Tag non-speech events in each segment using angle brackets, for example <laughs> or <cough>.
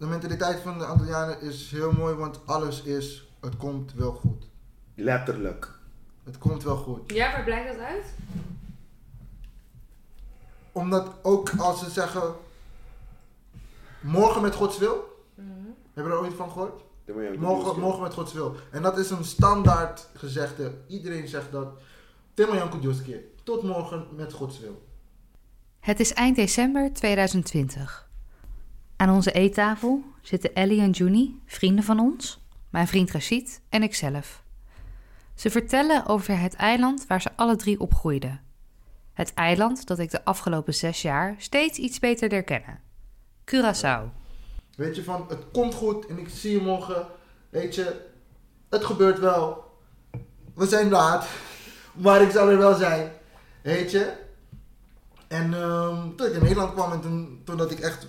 de mentaliteit van de Antillianen is heel mooi, want alles is, het komt wel goed. Letterlijk. Het komt wel goed. Ja, waar blijkt dat uit? Omdat ook als ze zeggen, morgen met Gods wil, hebben we er ooit van gehoord? Dan moet je ook Morgen, morgen met Gods wil. En dat is een standaard gezegde. Iedereen zegt dat. Tema Janko Dioske. Tot morgen met Gods wil. Het is eind december 2020. Aan onze eettafel zitten Ellie en Juni, vrienden van ons, mijn vriend Rashid en ikzelf. Ze vertellen over het eiland waar ze alle drie opgroeiden. Het eiland dat ik de afgelopen zes jaar steeds iets beter leer kennen. Curaçao. Weet je van, het komt goed en ik zie je morgen. Weet je, het gebeurt wel. We zijn laat. <laughs> Maar ik zal er wel zijn. Weet je. En ehm, toen ik in Nederland kwam en toen, toen dat ik echt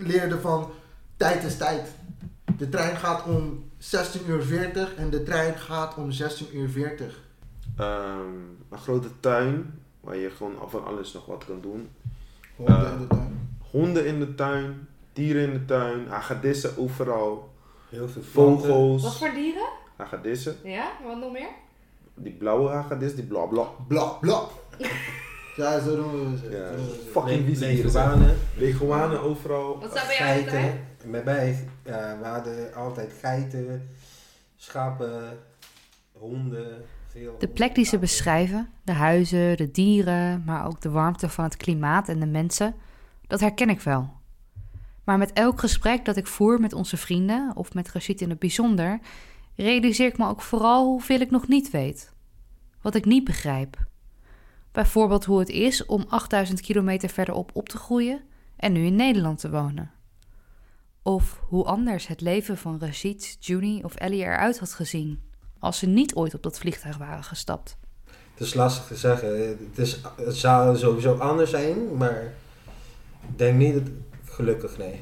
leerde van tijd is tijd. De trein gaat om 16 uur 40 en de trein gaat om 16 uur 40. Ehm, een grote tuin waar je gewoon van alles nog wat kan doen. Honden Eh. in de tuin. Honden in de tuin, dieren in de tuin, hagedissen overal, Heel veel planten. Wat vogels, voor dieren? hagedissen. Ja, wat nog meer? Die blauwe hagedis, die bla bla. Bla bla. Ja, zo doen we ze. fucking vieze dieren. zijn. Leguanen, Leguanen overal. Wat staat bij jou geiten. Bij mij, ja, we hadden altijd geiten, schapen, honden. Veel De plek die ze beschrijven, de huizen, de dieren, maar ook de warmte van het klimaat en de mensen, dat herken ik wel. Maar met elk gesprek dat ik voer met onze vrienden, of met Rashid in het bijzonder, realiseer ik me ook vooral hoeveel ik nog niet weet. Wat ik niet begrijp. Bijvoorbeeld hoe het is om 8000 kilometer verderop op te groeien en nu in Nederland te wonen. Of hoe anders het leven van Rashid, Juni of Ellie eruit had gezien als ze niet ooit op dat vliegtuig waren gestapt. Het is lastig te zeggen. Het, is, het zou sowieso anders zijn, maar ik denk niet dat... Gelukkig nee.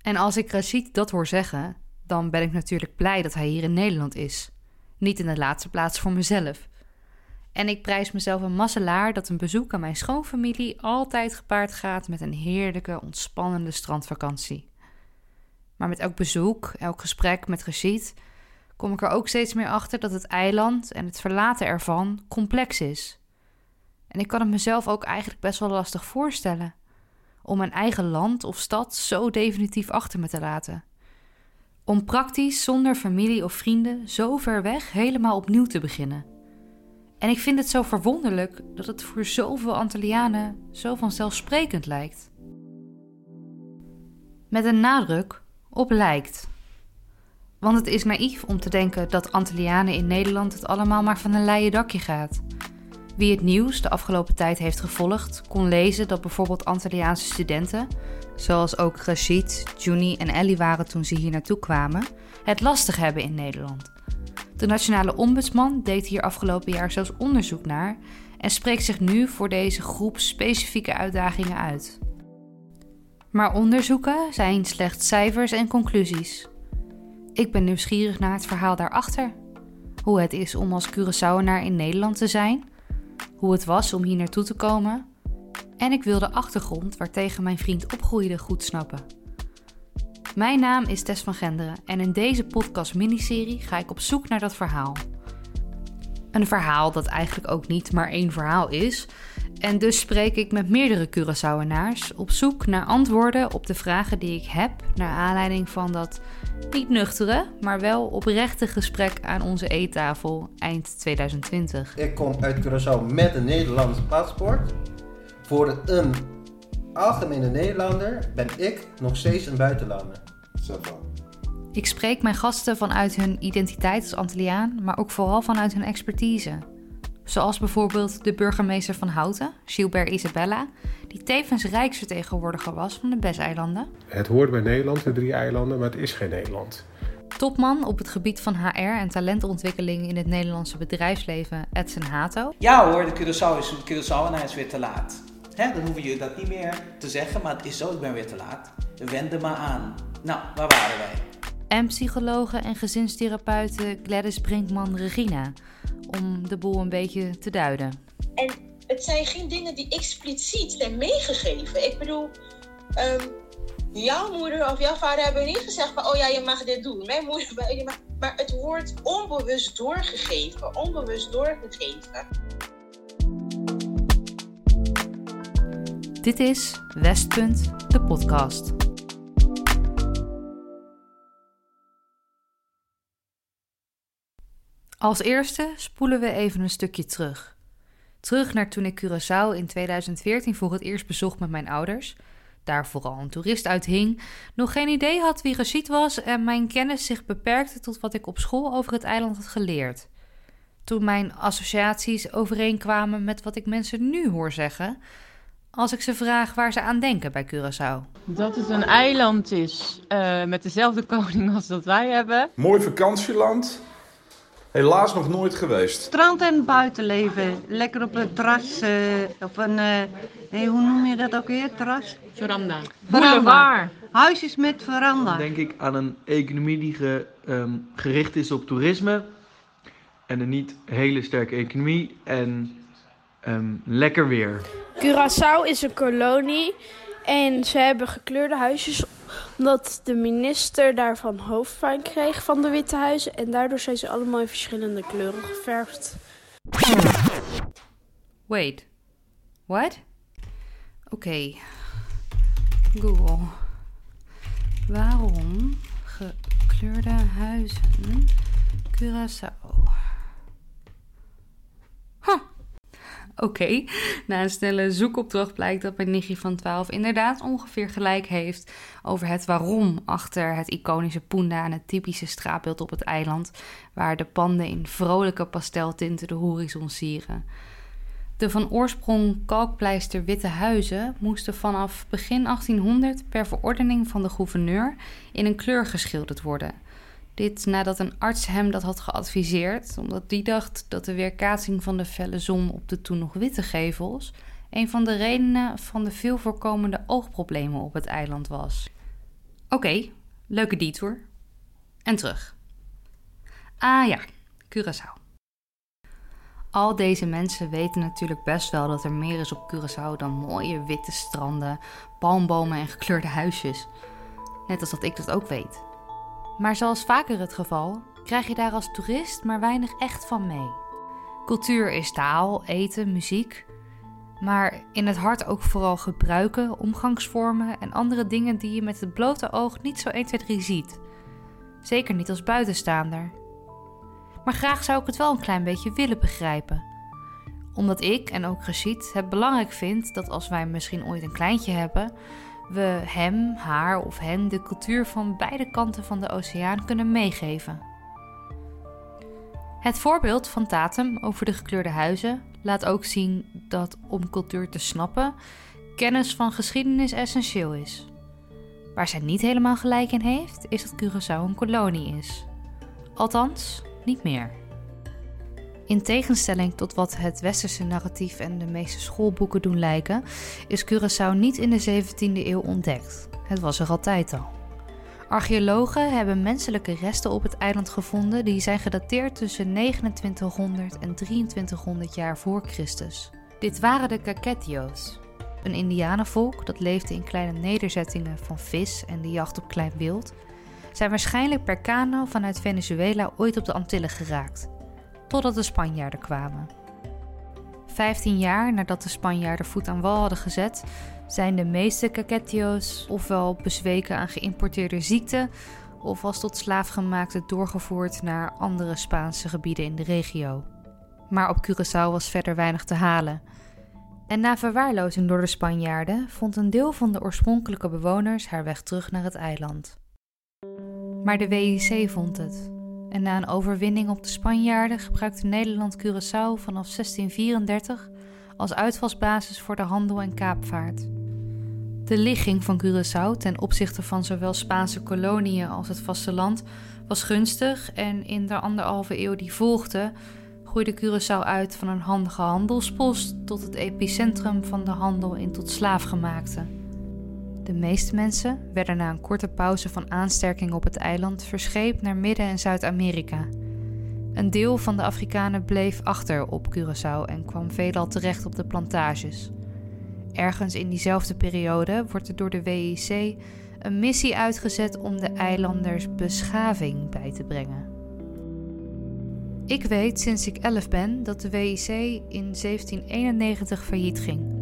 En als ik Rashid dat hoor zeggen, dan ben ik natuurlijk blij dat hij hier in Nederland is. Niet in de laatste plaats voor mezelf. En ik prijs mezelf een masselaar dat een bezoek aan mijn schoonfamilie altijd gepaard gaat met een heerlijke, ontspannende strandvakantie. Maar met elk bezoek, elk gesprek met Rashid, kom ik er ook steeds meer achter dat het eiland en het verlaten ervan complex is. En ik kan het mezelf ook eigenlijk best wel lastig voorstellen om mijn eigen land of stad zo definitief achter me te laten. Om praktisch zonder familie of vrienden zo ver weg helemaal opnieuw te beginnen. En ik vind het zo verwonderlijk dat het voor zoveel Antillianen zo vanzelfsprekend lijkt. Met een nadruk op lijkt. Want het is naïef om te denken dat Antillianen in Nederland het allemaal maar van een leien dakje gaat. Wie het nieuws de afgelopen tijd heeft gevolgd, kon lezen dat bijvoorbeeld Antilliaanse studenten, zoals ook Rashid, Juni en Ellie waren toen ze hier naartoe kwamen, het lastig hebben in Nederland. De Nationale Ombudsman deed hier afgelopen jaar zelfs onderzoek naar en spreekt zich nu voor deze groep specifieke uitdagingen uit. Maar onderzoeken zijn slechts cijfers en conclusies. Ik ben nieuwsgierig naar het verhaal daarachter. Hoe het is om als Curaçaoenaar in Nederland te zijn hoe het was om hier naartoe te komen. En ik wil de achtergrond waartegen mijn vriend opgroeide goed snappen. Mijn naam is Tess van Genderen en in deze podcast miniserie ga ik op zoek naar dat verhaal. Een verhaal dat eigenlijk ook niet maar één verhaal is. En dus spreek ik met meerdere Curaçaoenaars op zoek naar antwoorden op de vragen die ik heb naar aanleiding van dat niet nuchtere, maar wel oprechte gesprek aan onze eettafel eind 2020. Ik kom uit Curaçao met een Nederlands paspoort. Voor een algemene Nederlander ben ik nog steeds een buitenlander. Ik spreek mijn gasten vanuit hun identiteit als Antilliaan, maar ook vooral vanuit hun expertise. Zoals bijvoorbeeld de burgemeester van Houten, Gilbert Isabella, die tevens rijksvertegenwoordiger was van de BES-eilanden. Het hoort bij Nederland, de drie eilanden, maar het is geen Nederland. Topman op het gebied van HR en talentontwikkeling in het Nederlandse bedrijfsleven, Edson Hato. Ja hoor, de Curaçao is, de Curaçaoenaar is weer te laat. Hè, dan hoeven je dat niet meer te zeggen, maar het is zo, ik ben weer te laat. Wend er maar aan. Nou, waar waren wij? En psychologe en gezinstherapeute Gladys Brinkman-Regina, om de boel een beetje te duiden. En het zijn geen dingen die expliciet zijn meegegeven. Ik bedoel, ehm, jouw moeder of jouw vader hebben niet gezegd van, oh ja, je mag dit doen. Mijn moeder, <laughs> je mag, maar het wordt onbewust doorgegeven, onbewust doorgegeven. Dit is Westpunt, de podcast. Als eerste spoelen we even een stukje terug. Terug naar toen ik Curaçao in 2014 voor het eerst bezocht met mijn ouders. Daar vooral een toerist uit hing, nog geen idee had wie Rashid was en mijn kennis zich beperkte tot wat ik op school over het eiland had geleerd. Toen mijn associaties overeenkwamen met wat ik mensen nu hoor zeggen, als ik ze vraag waar ze aan denken bij Curaçao. Dat het een eiland is uh, met dezelfde koning als dat wij hebben. Mooi vakantieland. Helaas nog nooit geweest. Strand en buitenleven. Lekker op een terras. Uh, op een, uh, hey, hoe noem je dat ook weer? Terras? Veranda. Veranda. Huisjes met veranda. Dan denk ik aan een economie die ge, um, gericht is op toerisme. En een niet hele sterke economie. En um, lekker weer. Curaçao is een kolonie. En ze hebben gekleurde huisjes omdat de minister daarvan hoofdpijn kreeg van de Witte Huizen. En daardoor zijn ze allemaal in verschillende kleuren geverfd. Wait. What? Oké. Google. Waarom gekleurde huizen Curaçao? <laughs> Oké, na een snelle zoekopdracht blijkt dat mijn nichtje van 12 inderdaad ongeveer gelijk heeft over het waarom achter het iconische Punda en het typische straatbeeld op het eiland, waar de panden in vrolijke pasteltinten de horizon sieren. De van oorsprong kalkpleister witte huizen moesten vanaf begin 1800 per verordening van de gouverneur in een kleur geschilderd worden. Dit nadat een arts hem dat had geadviseerd, omdat die dacht dat de weerkaatsing van de felle zon op de toen nog witte gevels een van de redenen van de veel voorkomende oogproblemen op het eiland was. Oké, leuke detour. En terug. Ah ja, Curaçao. Al deze mensen weten natuurlijk best wel dat er meer is op Curaçao dan mooie witte stranden, palmbomen en gekleurde huisjes. Net als dat ik dat ook weet. Maar zoals vaker het geval, krijg je daar als toerist maar weinig echt van mee. Cultuur is taal, eten, muziek. Maar in het hart ook vooral gebruiken, omgangsvormen en andere dingen die je met het blote oog niet zo 1, 2, 3 ziet. Zeker niet als buitenstaander. Maar graag zou ik het wel een klein beetje willen begrijpen. Omdat ik en ook Rashid het belangrijk vind dat als wij misschien ooit een kleintje hebben, we hem, haar of hen de cultuur van beide kanten van de oceaan kunnen meegeven. Het voorbeeld van Tatum over de gekleurde huizen laat ook zien dat om cultuur te snappen, kennis van geschiedenis essentieel is. Waar zij niet helemaal gelijk in heeft, is dat Curaçao een kolonie is. Althans, niet meer. In tegenstelling tot wat het westerse narratief en de meeste schoolboeken doen lijken, is Curaçao niet in de 17e eeuw ontdekt. Het was er altijd al. Archeologen hebben menselijke resten op het eiland gevonden die zijn gedateerd tussen 2900 en 2300 jaar voor Christus. Dit waren de Kaketio's, een indianenvolk dat leefde in kleine nederzettingen van vis en de jacht op klein wild, zijn waarschijnlijk per kano vanuit Venezuela ooit op de Antillen geraakt totdat de Spanjaarden kwamen. Vijftien jaar nadat de Spanjaarden voet aan wal hadden gezet, zijn de meeste Kaketio's ofwel bezweken aan geïmporteerde ziekten, of als tot slaafgemaakte doorgevoerd naar andere Spaanse gebieden in de regio. Maar op Curaçao was verder weinig te halen. En na verwaarlozing door de Spanjaarden vond een deel van de oorspronkelijke bewoners haar weg terug naar het eiland. Maar de WIC vond het en na een overwinning op de Spanjaarden gebruikte Nederland Curaçao vanaf 1634 als uitvalsbasis voor de handel en kaapvaart. De ligging van Curaçao ten opzichte van zowel Spaanse koloniën als het vasteland was gunstig en in de anderhalve eeuw die volgde groeide Curaçao uit van een handige handelspost tot het epicentrum van de handel in tot slaafgemaakte. De meeste mensen werden na een korte pauze van aansterking op het eiland verscheept naar Midden- en Zuid-Amerika. Een deel van de Afrikanen bleef achter op Curaçao en kwam veelal terecht op de plantages. Ergens in diezelfde periode wordt er door de WIC een missie uitgezet om de eilanders beschaving bij te brengen. Ik weet sinds ik 11 ben dat de WIC in 1791 failliet ging.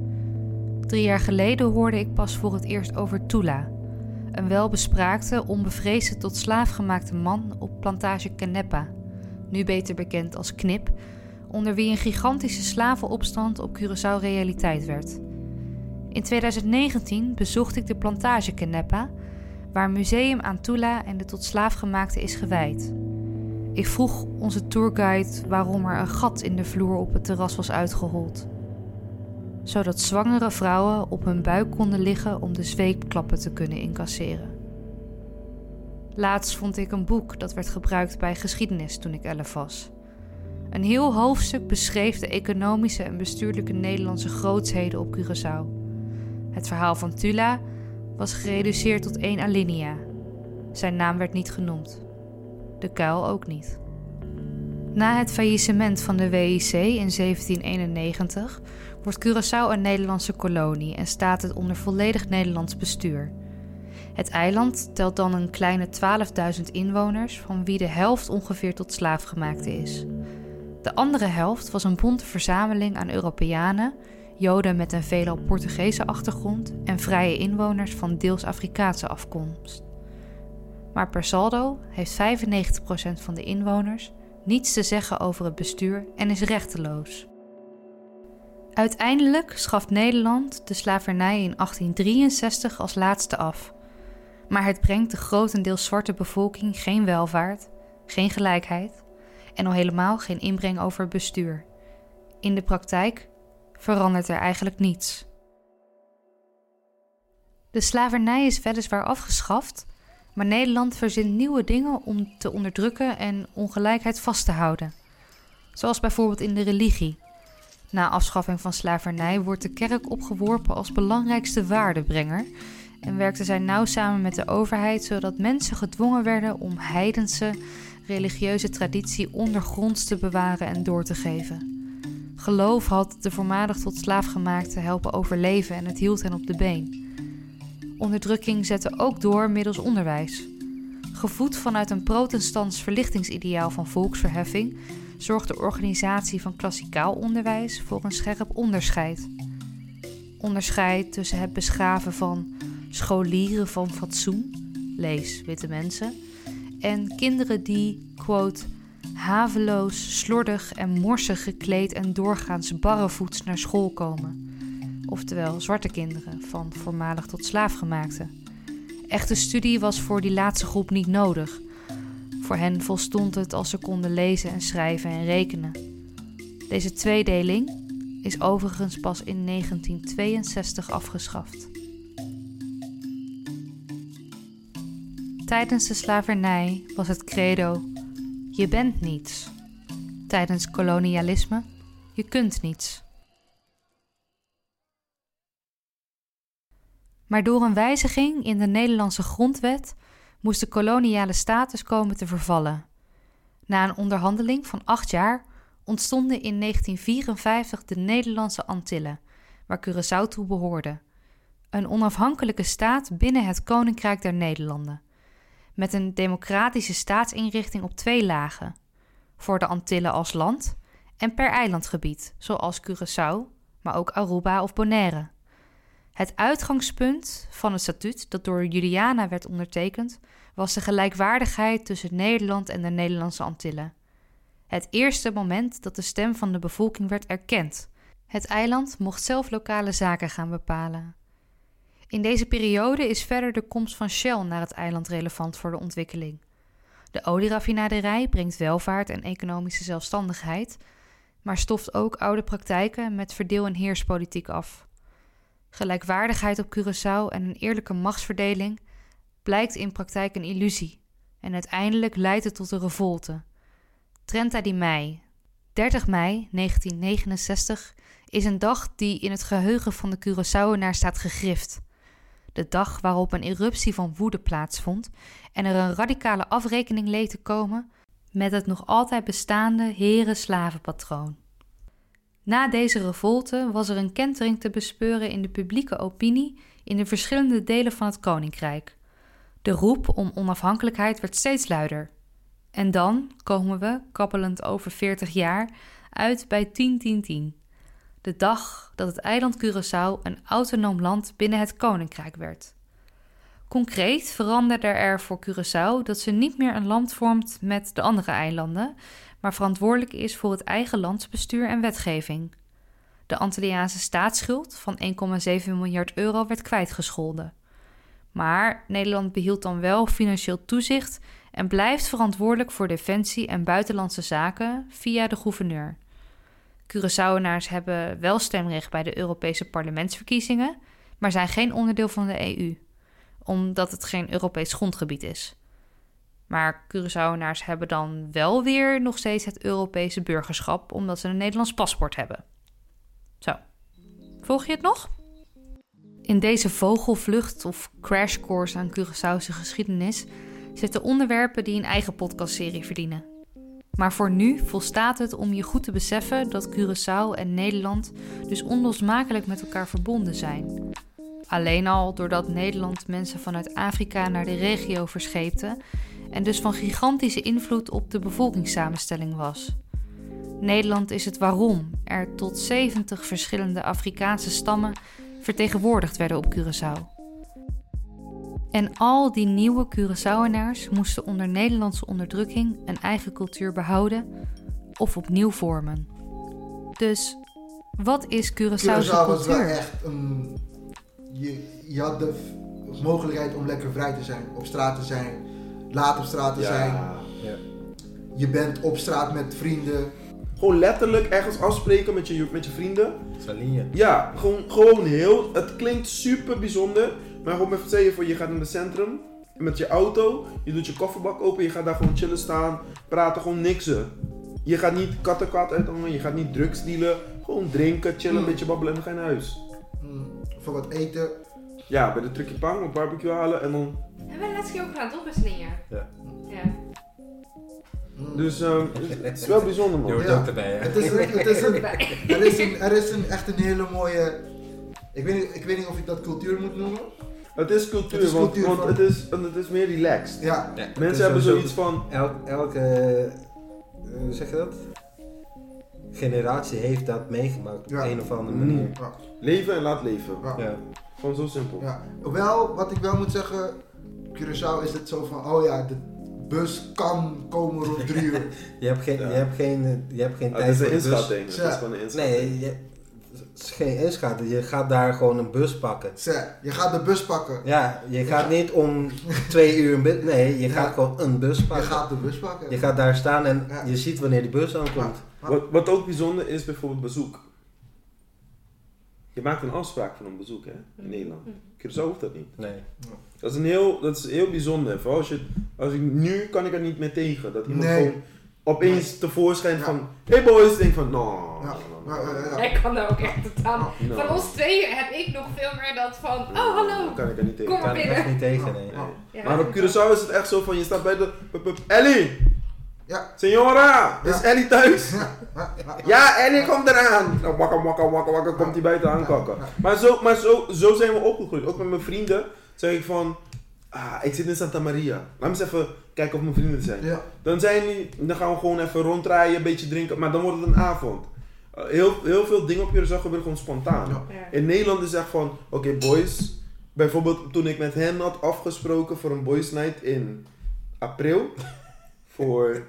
Drie jaar geleden hoorde ik pas voor het eerst over Tula, een welbespraakte, onbevreesde tot slaaf gemaakte man op plantage Canepa, nu beter bekend als Knip, onder wie een gigantische slavenopstand op Curaçao realiteit werd. In 2019 bezocht ik de plantage Canepa, waar museum aan Tula en de tot slaaf gemaakte is gewijd. Ik vroeg onze tourguide waarom er een gat in de vloer op het terras was uitgehold. Zodat zwangere vrouwen op hun buik konden liggen om de zweepklappen te kunnen incasseren. Laatst vond ik een boek dat werd gebruikt bij geschiedenis toen ik elf was. Een heel hoofdstuk beschreef de economische en bestuurlijke Nederlandse grootsheden op Curaçao. Het verhaal van Tula was gereduceerd tot één alinea. Zijn naam werd niet genoemd. De kuil ook niet. Na het faillissement van de WIC in 1791 wordt Curaçao een Nederlandse kolonie en staat het onder volledig Nederlands bestuur. Het eiland telt dan een kleine 12.000 inwoners, van wie de helft ongeveer tot slaafgemaakte is. De andere helft was een bonte verzameling aan Europeanen, Joden met een veelal Portugese achtergrond en vrije inwoners van deels Afrikaanse afkomst. Maar per saldo heeft 95% van de inwoners niets te zeggen over het bestuur en is rechteloos. Uiteindelijk schaft Nederland de slavernij in 1863 als laatste af. Maar het brengt de grotendeels zwarte bevolking geen welvaart, geen gelijkheid en al helemaal geen inbreng over bestuur. In de praktijk verandert er eigenlijk niets. De slavernij is weliswaar afgeschaft, maar Nederland verzint nieuwe dingen om te onderdrukken en ongelijkheid vast te houden. Zoals bijvoorbeeld in de religie. Na afschaffing van slavernij wordt de kerk opgeworpen als belangrijkste waardebrenger en werkte zij nauw samen met de overheid zodat mensen gedwongen werden om heidense religieuze traditie ondergronds te bewaren en door te geven. Geloof had de voormalig tot slaafgemaakte helpen overleven en het hield hen op de been. Onderdrukking zette ook door middels onderwijs. Gevoed vanuit een protestants verlichtingsideaal van volksverheffing, zorgt de organisatie van klassikaal onderwijs voor een scherp onderscheid. Onderscheid tussen het beschaven van scholieren van fatsoen, lees witte mensen, en kinderen die, quote, haveloos, slordig en morsig gekleed en doorgaans barrevoets naar school komen. Oftewel zwarte kinderen, van voormalig tot slaafgemaakte. Echte studie was voor die laatste groep niet nodig. Voor hen volstond het als ze konden lezen en schrijven en rekenen. Deze tweedeling is overigens pas in 1962 afgeschaft. Tijdens de slavernij was het credo: je bent niets. Tijdens kolonialisme: je kunt niets. Maar door een wijziging in de Nederlandse grondwet moest de koloniale status komen te vervallen. Na een onderhandeling van acht jaar ontstonden in 1954 de Nederlandse Antillen, waar Curaçao toe behoorde. Een onafhankelijke staat binnen het Koninkrijk der Nederlanden met een democratische staatsinrichting op twee lagen: voor de Antillen als land en per eilandgebied, zoals Curaçao, maar ook Aruba of Bonaire. Het uitgangspunt van het statuut, dat door Juliana werd ondertekend, was de gelijkwaardigheid tussen Nederland en de Nederlandse Antillen. Het eerste moment dat de stem van de bevolking werd erkend. Het eiland mocht zelf lokale zaken gaan bepalen. In deze periode is verder de komst van Shell naar het eiland relevant voor de ontwikkeling. De olieraffinaderij brengt welvaart en economische zelfstandigheid, maar stoft ook oude praktijken met verdeel- en heerspolitiek af. Gelijkwaardigheid op Curaçao en een eerlijke machtsverdeling blijkt in praktijk een illusie en uiteindelijk leidt het tot een revolte. Trenta di Mei, 30 mei 1969, is een dag die in het geheugen van de Curaçaoenaar staat gegrift de dag waarop een eruptie van woede plaatsvond en er een radicale afrekening leek te komen met het nog altijd bestaande heren-slavenpatroon. Na deze revolte was er een kentering te bespeuren in de publieke opinie in de verschillende delen van het koninkrijk. De roep om onafhankelijkheid werd steeds luider. En dan komen we, kappelend over 40 jaar, uit bij 10-10-10. De dag dat het eiland Curaçao een autonoom land binnen het Koninkrijk werd. Concreet veranderde er voor Curaçao dat ze niet meer een land vormt met de andere eilanden, maar verantwoordelijk is voor het eigen landsbestuur en wetgeving. De Antilliaanse staatsschuld van 1,7 miljard euro werd kwijtgescholden. Maar Nederland behield dan wel financieel toezicht en blijft verantwoordelijk voor defensie en buitenlandse zaken via de gouverneur. Curaçaoenaars hebben wel stemrecht bij de Europese parlementsverkiezingen, maar zijn geen onderdeel van de EU, omdat het geen Europees grondgebied is. Maar Curaçaoenaars hebben dan wel weer nog steeds het Europese burgerschap, omdat ze een Nederlands paspoort hebben. Zo, volg je het nog? In deze vogelvlucht of crashcourse aan Curaçaose geschiedenis zitten onderwerpen die een eigen podcastserie verdienen. Maar voor nu volstaat het om je goed te beseffen dat Curaçao en Nederland dus onlosmakelijk met elkaar verbonden zijn. Alleen al doordat Nederland mensen vanuit Afrika naar de regio verscheepte en dus van gigantische invloed op de bevolkingssamenstelling was. Nederland is het waarom er tot 70 verschillende Afrikaanse stammen vertegenwoordigd werden op Curaçao. En al die nieuwe Curaçaoenaars moesten onder Nederlandse onderdrukking een eigen cultuur behouden of opnieuw vormen. Dus wat is Curaçaose Curaçao was wel echt een... Je, je had de mogelijkheid om lekker vrij te zijn. Op straat te zijn. Laat op straat te Ja. zijn. Ja. Je bent op straat met vrienden. Gewoon letterlijk ergens afspreken met je, met je vrienden. Saline. Ja, gewoon, gewoon heel. Het klinkt super bijzonder. Maar gewoon even zeggen voor je gaat in het centrum. Met je auto. Je doet je kofferbak open. Je gaat daar gewoon chillen staan. Praten gewoon niksen. Je gaat niet kattenkwaad uithangen. Je gaat niet drugs dealen. Gewoon drinken, chillen, een Mm. beetje babbelen en dan ga je naar huis. Mm, voor wat eten. Ja, bij de trucje pang, een barbecue halen en dan... Hebben we laatst keer ook gedaan, toch? Drieën? Ja. Ja. Mm. Dus ehm, <laughs> het is wel bijzonder man. Je hoort Ja. ook erbij, hè? Het is, een- <laughs> het is een, er is, een, er is een, echt een hele mooie... Ik weet, niet, ik weet niet of ik dat cultuur moet noemen. Het is cultuur, Het is want, cultuur want van- het, is, het is meer relaxed. Ja, Mensen hebben zoiets van... Elk, elke, eh, hoe zeg je dat? Generatie heeft dat meegemaakt op Ja. een of andere manier. ja, Leven en laat leven. ja. Ja. Gewoon zo simpel. Ja, wel, wat ik wel moet zeggen, Curaçao is het zo van, oh ja, de bus kan komen rond drie uur. <laughs> Je hebt geen, Ja. je hebt geen, je hebt geen Ah, tijd is voor de bus. Ja. is gewoon een inschatting. Nee, je, het is geen inschatting. Je gaat daar gewoon een bus pakken. Zé, je gaat de bus pakken. Ja, je gaat niet om twee uur een bus. Nee, je Ja. gaat gewoon een bus Je pakken. gaat de bus pakken. Je gaat daar staan en Ja. je ziet wanneer die bus aankomt. Wat, wat ook bijzonder is bijvoorbeeld bezoek. Je maakt een afspraak voor een bezoek hè, in Nederland. Curaçao hoeft dat niet. Nee. Dat is, een heel, dat is heel bijzonder. Vooral als je, als ik, nu kan ik er niet meer tegen. Dat iemand Nee. gewoon opeens tevoorschijn Ja. van... Hey boys, denk van... No, Ja. no, no, Ja, no, ja, no. ja. Ik kan daar ook echt totaal... No. Van ons tweeën heb ik nog veel meer dat van... Oh, hallo! kan ik er niet tegen. Kom maar Kan ik echt binnen. niet tegen, nee. Ja, Maar op Curaçao is het echt zo van, je staat bij de... Ellie! Ja. Senora! Is Ja. Ellie thuis? Ja, Ellie komt eraan! Nou, Wakka, wakka, wakka, wakka, komt hij buiten aankakken. Maar, zo, maar zo, zo zijn we opgegroeid. Ook met mijn vrienden zeg ik van... Ah, ik zit in Santa Maria. Laat me eens even kijken of mijn vrienden er zijn. Ja. Dan, zijn die, dan gaan we gewoon even ronddraaien, een beetje drinken. Maar dan wordt het een avond. Uh, heel, heel veel dingen op Curaçao gebeuren gewoon spontaan. Ja. In Nederland is het echt van, oké boys. Bijvoorbeeld toen ik met hen had afgesproken voor een boys night in april. Voor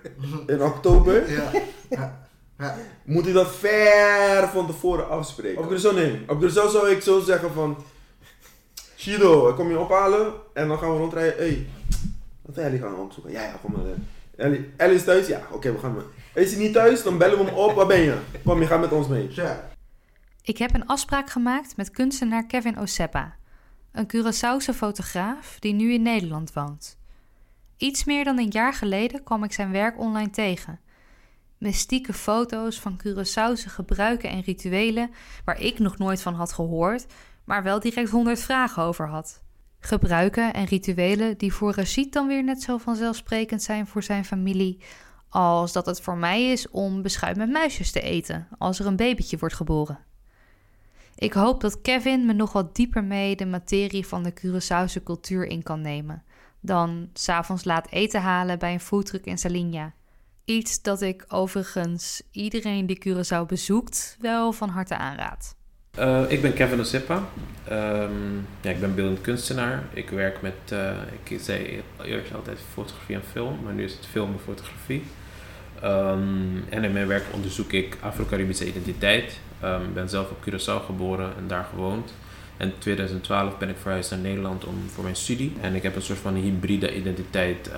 in oktober. Ja. Ja. Ja. Moet ik dat ver van tevoren afspreken. Op Curaçao nee. Op Curaçao zou ik zo zeggen van... Shido, ik kom je ophalen en dan gaan we rondrijden. Hey, wat Ellie gaan we opzoeken? Ja, ja, kom maar. Ellie, Ellie is thuis? Ja, oké, we gaan maar. Is hij niet thuis? Dan bellen we hem op. Waar ben je? Kom, je gaat met ons mee. Ja. Ik heb een afspraak gemaakt met kunstenaar Kevin Oseppa, een Curaçaose fotograaf die nu in Nederland woont. Iets meer dan een jaar geleden kwam ik zijn werk online tegen. Mystieke foto's van Curaçaose gebruiken en rituelen waar ik nog nooit van had gehoord, maar wel direct honderd vragen over had. Gebruiken en rituelen die voor Rashid dan weer net zo vanzelfsprekend zijn voor zijn familie, als dat het voor mij is om beschuit met muisjes te eten als er een babytje wordt geboren. Ik hoop dat Kevin me nog wat dieper mee de materie van de Curaçaose cultuur in kan nemen. Dan s'avonds laat eten halen bij een foodtruck in Salinja. Iets dat ik overigens iedereen die Curaçao bezoekt wel van harte aanraad. Uh, ik ben Kevin Osippa. Um, ja, ik ben beeldend kunstenaar. Ik werk met, uh, ik zei eerst altijd fotografie en film, maar nu is het film en fotografie. Um, en in mijn werk onderzoek ik Afro-Caribische identiteit. Um, ik ben zelf op Curaçao geboren en daar gewoond. En in 2012 ben ik verhuisd naar Nederland om, voor mijn studie. En ik heb een soort van hybride identiteit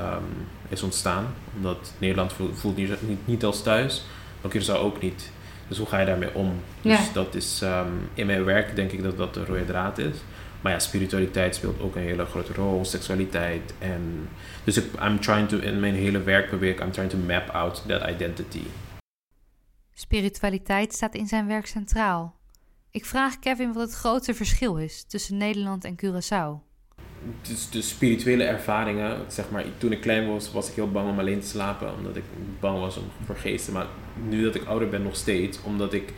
is ontstaan. Omdat Nederland voelt, voelt niet, niet, niet als thuis, maar Curaçao ook niet. Dus hoe ga je daarmee om? Dus Ja. dat is um, in mijn werk denk ik dat dat de rode draad is. Maar ja, spiritualiteit speelt ook een hele grote rol, seksualiteit. En dus ik, I'm trying to, in mijn hele werk probeer ik, I'm trying to map out that identity. Spiritualiteit staat in zijn werk centraal. Ik vraag Kevin wat het grootste verschil is tussen Nederland en Curaçao. Dus de spirituele ervaringen, zeg maar, toen ik klein was, was ik heel bang om alleen te slapen, omdat ik bang was om voor geesten. Maar nu dat ik ouder ben, nog steeds, omdat ik,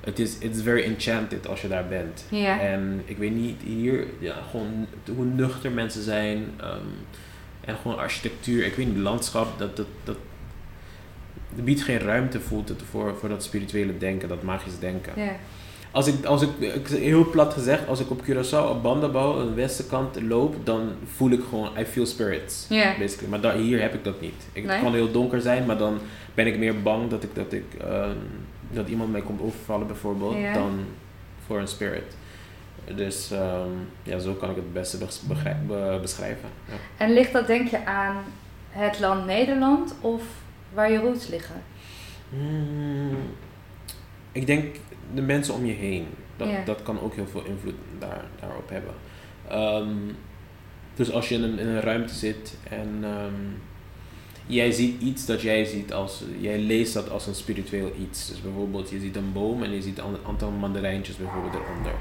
het is, it's very enchanted als je daar bent. Ja. En ik weet niet, hier, ja, gewoon hoe nuchter mensen zijn, ehm, en gewoon architectuur, ik weet niet, landschap, dat, dat, dat, dat biedt geen ruimte voelt het voor, voor dat spirituele denken, dat magisch denken. Ja. Als ik, als ik, heel plat gezegd, als ik op Curaçao op Bandabouw, aan de westenkant loop, dan voel ik gewoon, I feel spirits. Ja. Basically. Maar daar, hier heb ik dat niet. Ik, Nee? Het kan heel donker zijn, maar dan ben ik meer bang dat, ik, dat, ik, ehm, dat iemand mij komt overvallen bijvoorbeeld, dan voor een spirit. Dus ehm, ja, zo kan ik het beste be- beschrijven. Ja. En ligt dat denk je aan het land Nederland of waar je roots liggen? Hmm, ik denk de mensen om je heen. Dat, dat kan ook heel veel invloed daar, daarop hebben. Ehm, dus als je in een, in een ruimte zit en ehm, jij ziet iets dat jij ziet als, jij leest dat als een spiritueel iets. Dus bijvoorbeeld je ziet een boom en je ziet een aantal mandarijntjes bijvoorbeeld eronder.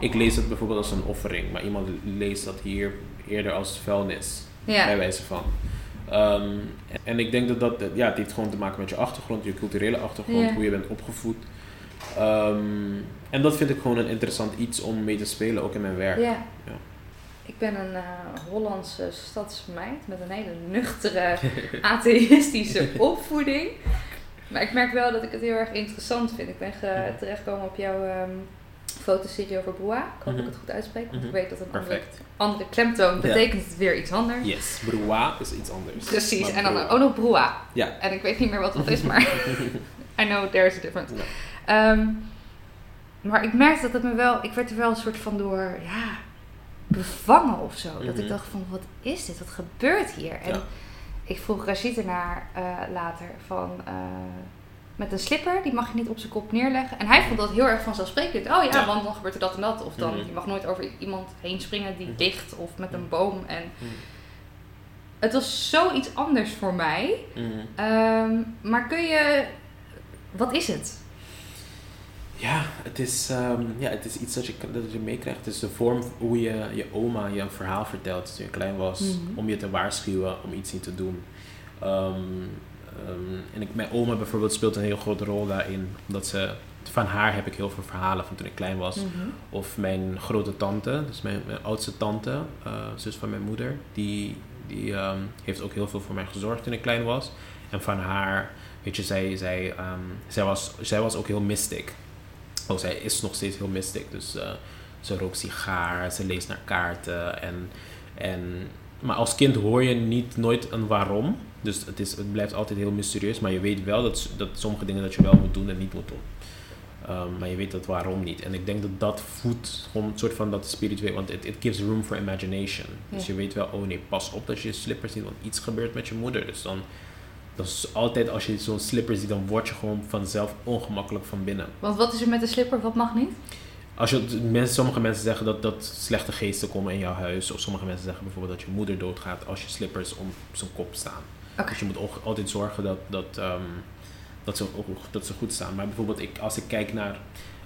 Ik lees dat bijvoorbeeld als een offering, maar iemand leest dat hier eerder als vuilnis. Ja. Bij wijze van. Ehm, en ik denk dat dat, ja, het heeft gewoon te maken met je achtergrond, je culturele achtergrond, hoe je bent opgevoed. Ehm, en dat vind ik gewoon een interessant iets om mee te spelen, ook in mijn werk. Ja. Ja. Ik ben een eh, Hollandse stadsmeid met een hele nuchtere <laughs> atheïstische <laughs> opvoeding. Maar ik merk wel dat ik het heel erg interessant vind. Ik ben ge- terechtgekomen op jouw ehm fotoserie over Boa. Ik hoop dat ik het goed uitspreek, want ik Mhm. weet dat een andere, andere klemtoon Ja. betekent het weer iets anders. Yes, broa is iets anders. Precies, en dan broa. ook nog Broa. Ja. En ik weet niet meer wat dat is, maar <laughs> I know there's a difference. Ehm, maar ik merkte dat het me wel, ik werd er wel een soort van door, ja, bevangen of zo. Dat ik Mhm. dacht van, wat is dit? Wat gebeurt hier? En Ja. ik vroeg Rashid ernaar eh, later van, eh, met een slipper, die mag je niet op zijn kop neerleggen. En hij vond dat heel erg vanzelfsprekend. Oh ja, Ja. want dan gebeurt er dat en dat. Of dan, Mhm. je mag nooit over iemand heen springen die dicht of met een boom. En Mhm. het was zoiets anders voor mij. Mhm. Ehm, maar kun je, wat is het? Ja, het is, ehm, ja, het is iets dat je, dat je meekrijgt. Het is de vorm hoe je, je oma je een verhaal vertelt toen je klein was. Mhm. Om je te waarschuwen om iets niet te doen. Ehm, ehm, en ik, mijn oma bijvoorbeeld speelt een heel grote rol daarin. Omdat ze, van haar heb ik heel veel verhalen van toen ik klein was. Mhm. Of mijn grote tante, dus mijn, mijn oudste tante, eh, zus van mijn moeder. Die, die heeft ook heel veel voor mij gezorgd toen ik klein was. En van haar, weet je, zij, zij, zij, was, zij was ook heel mystic. Oh, zij is nog steeds heel mystic. Dus eh, ze rookt sigaar, ze leest naar kaarten. En, en, maar als kind hoor je niet nooit een waarom. Dus het, is, het blijft altijd heel mysterieus. Maar je weet wel dat, dat sommige dingen dat je wel moet doen en niet moet doen. Ehm, maar je weet dat waarom niet. En ik denk dat dat voedt gewoon een soort van dat spiritueel. Want it, it gives room for imagination. Dus je weet wel, oh nee, pas op dat je je slippers ziet. Want iets gebeurt met je moeder. Dus dan, dat is altijd als je zo'n slipper ziet, dan word je gewoon vanzelf ongemakkelijk van binnen. Want wat is er met de slipper, wat mag niet? Als je, mensen, sommige mensen zeggen dat, dat slechte geesten komen in jouw huis. Of sommige mensen zeggen bijvoorbeeld dat je moeder doodgaat als je slippers om zijn kop staan. Dus je moet altijd zorgen dat, dat, ehm, dat, ze, dat ze goed staan. Maar bijvoorbeeld ik, als ik kijk naar...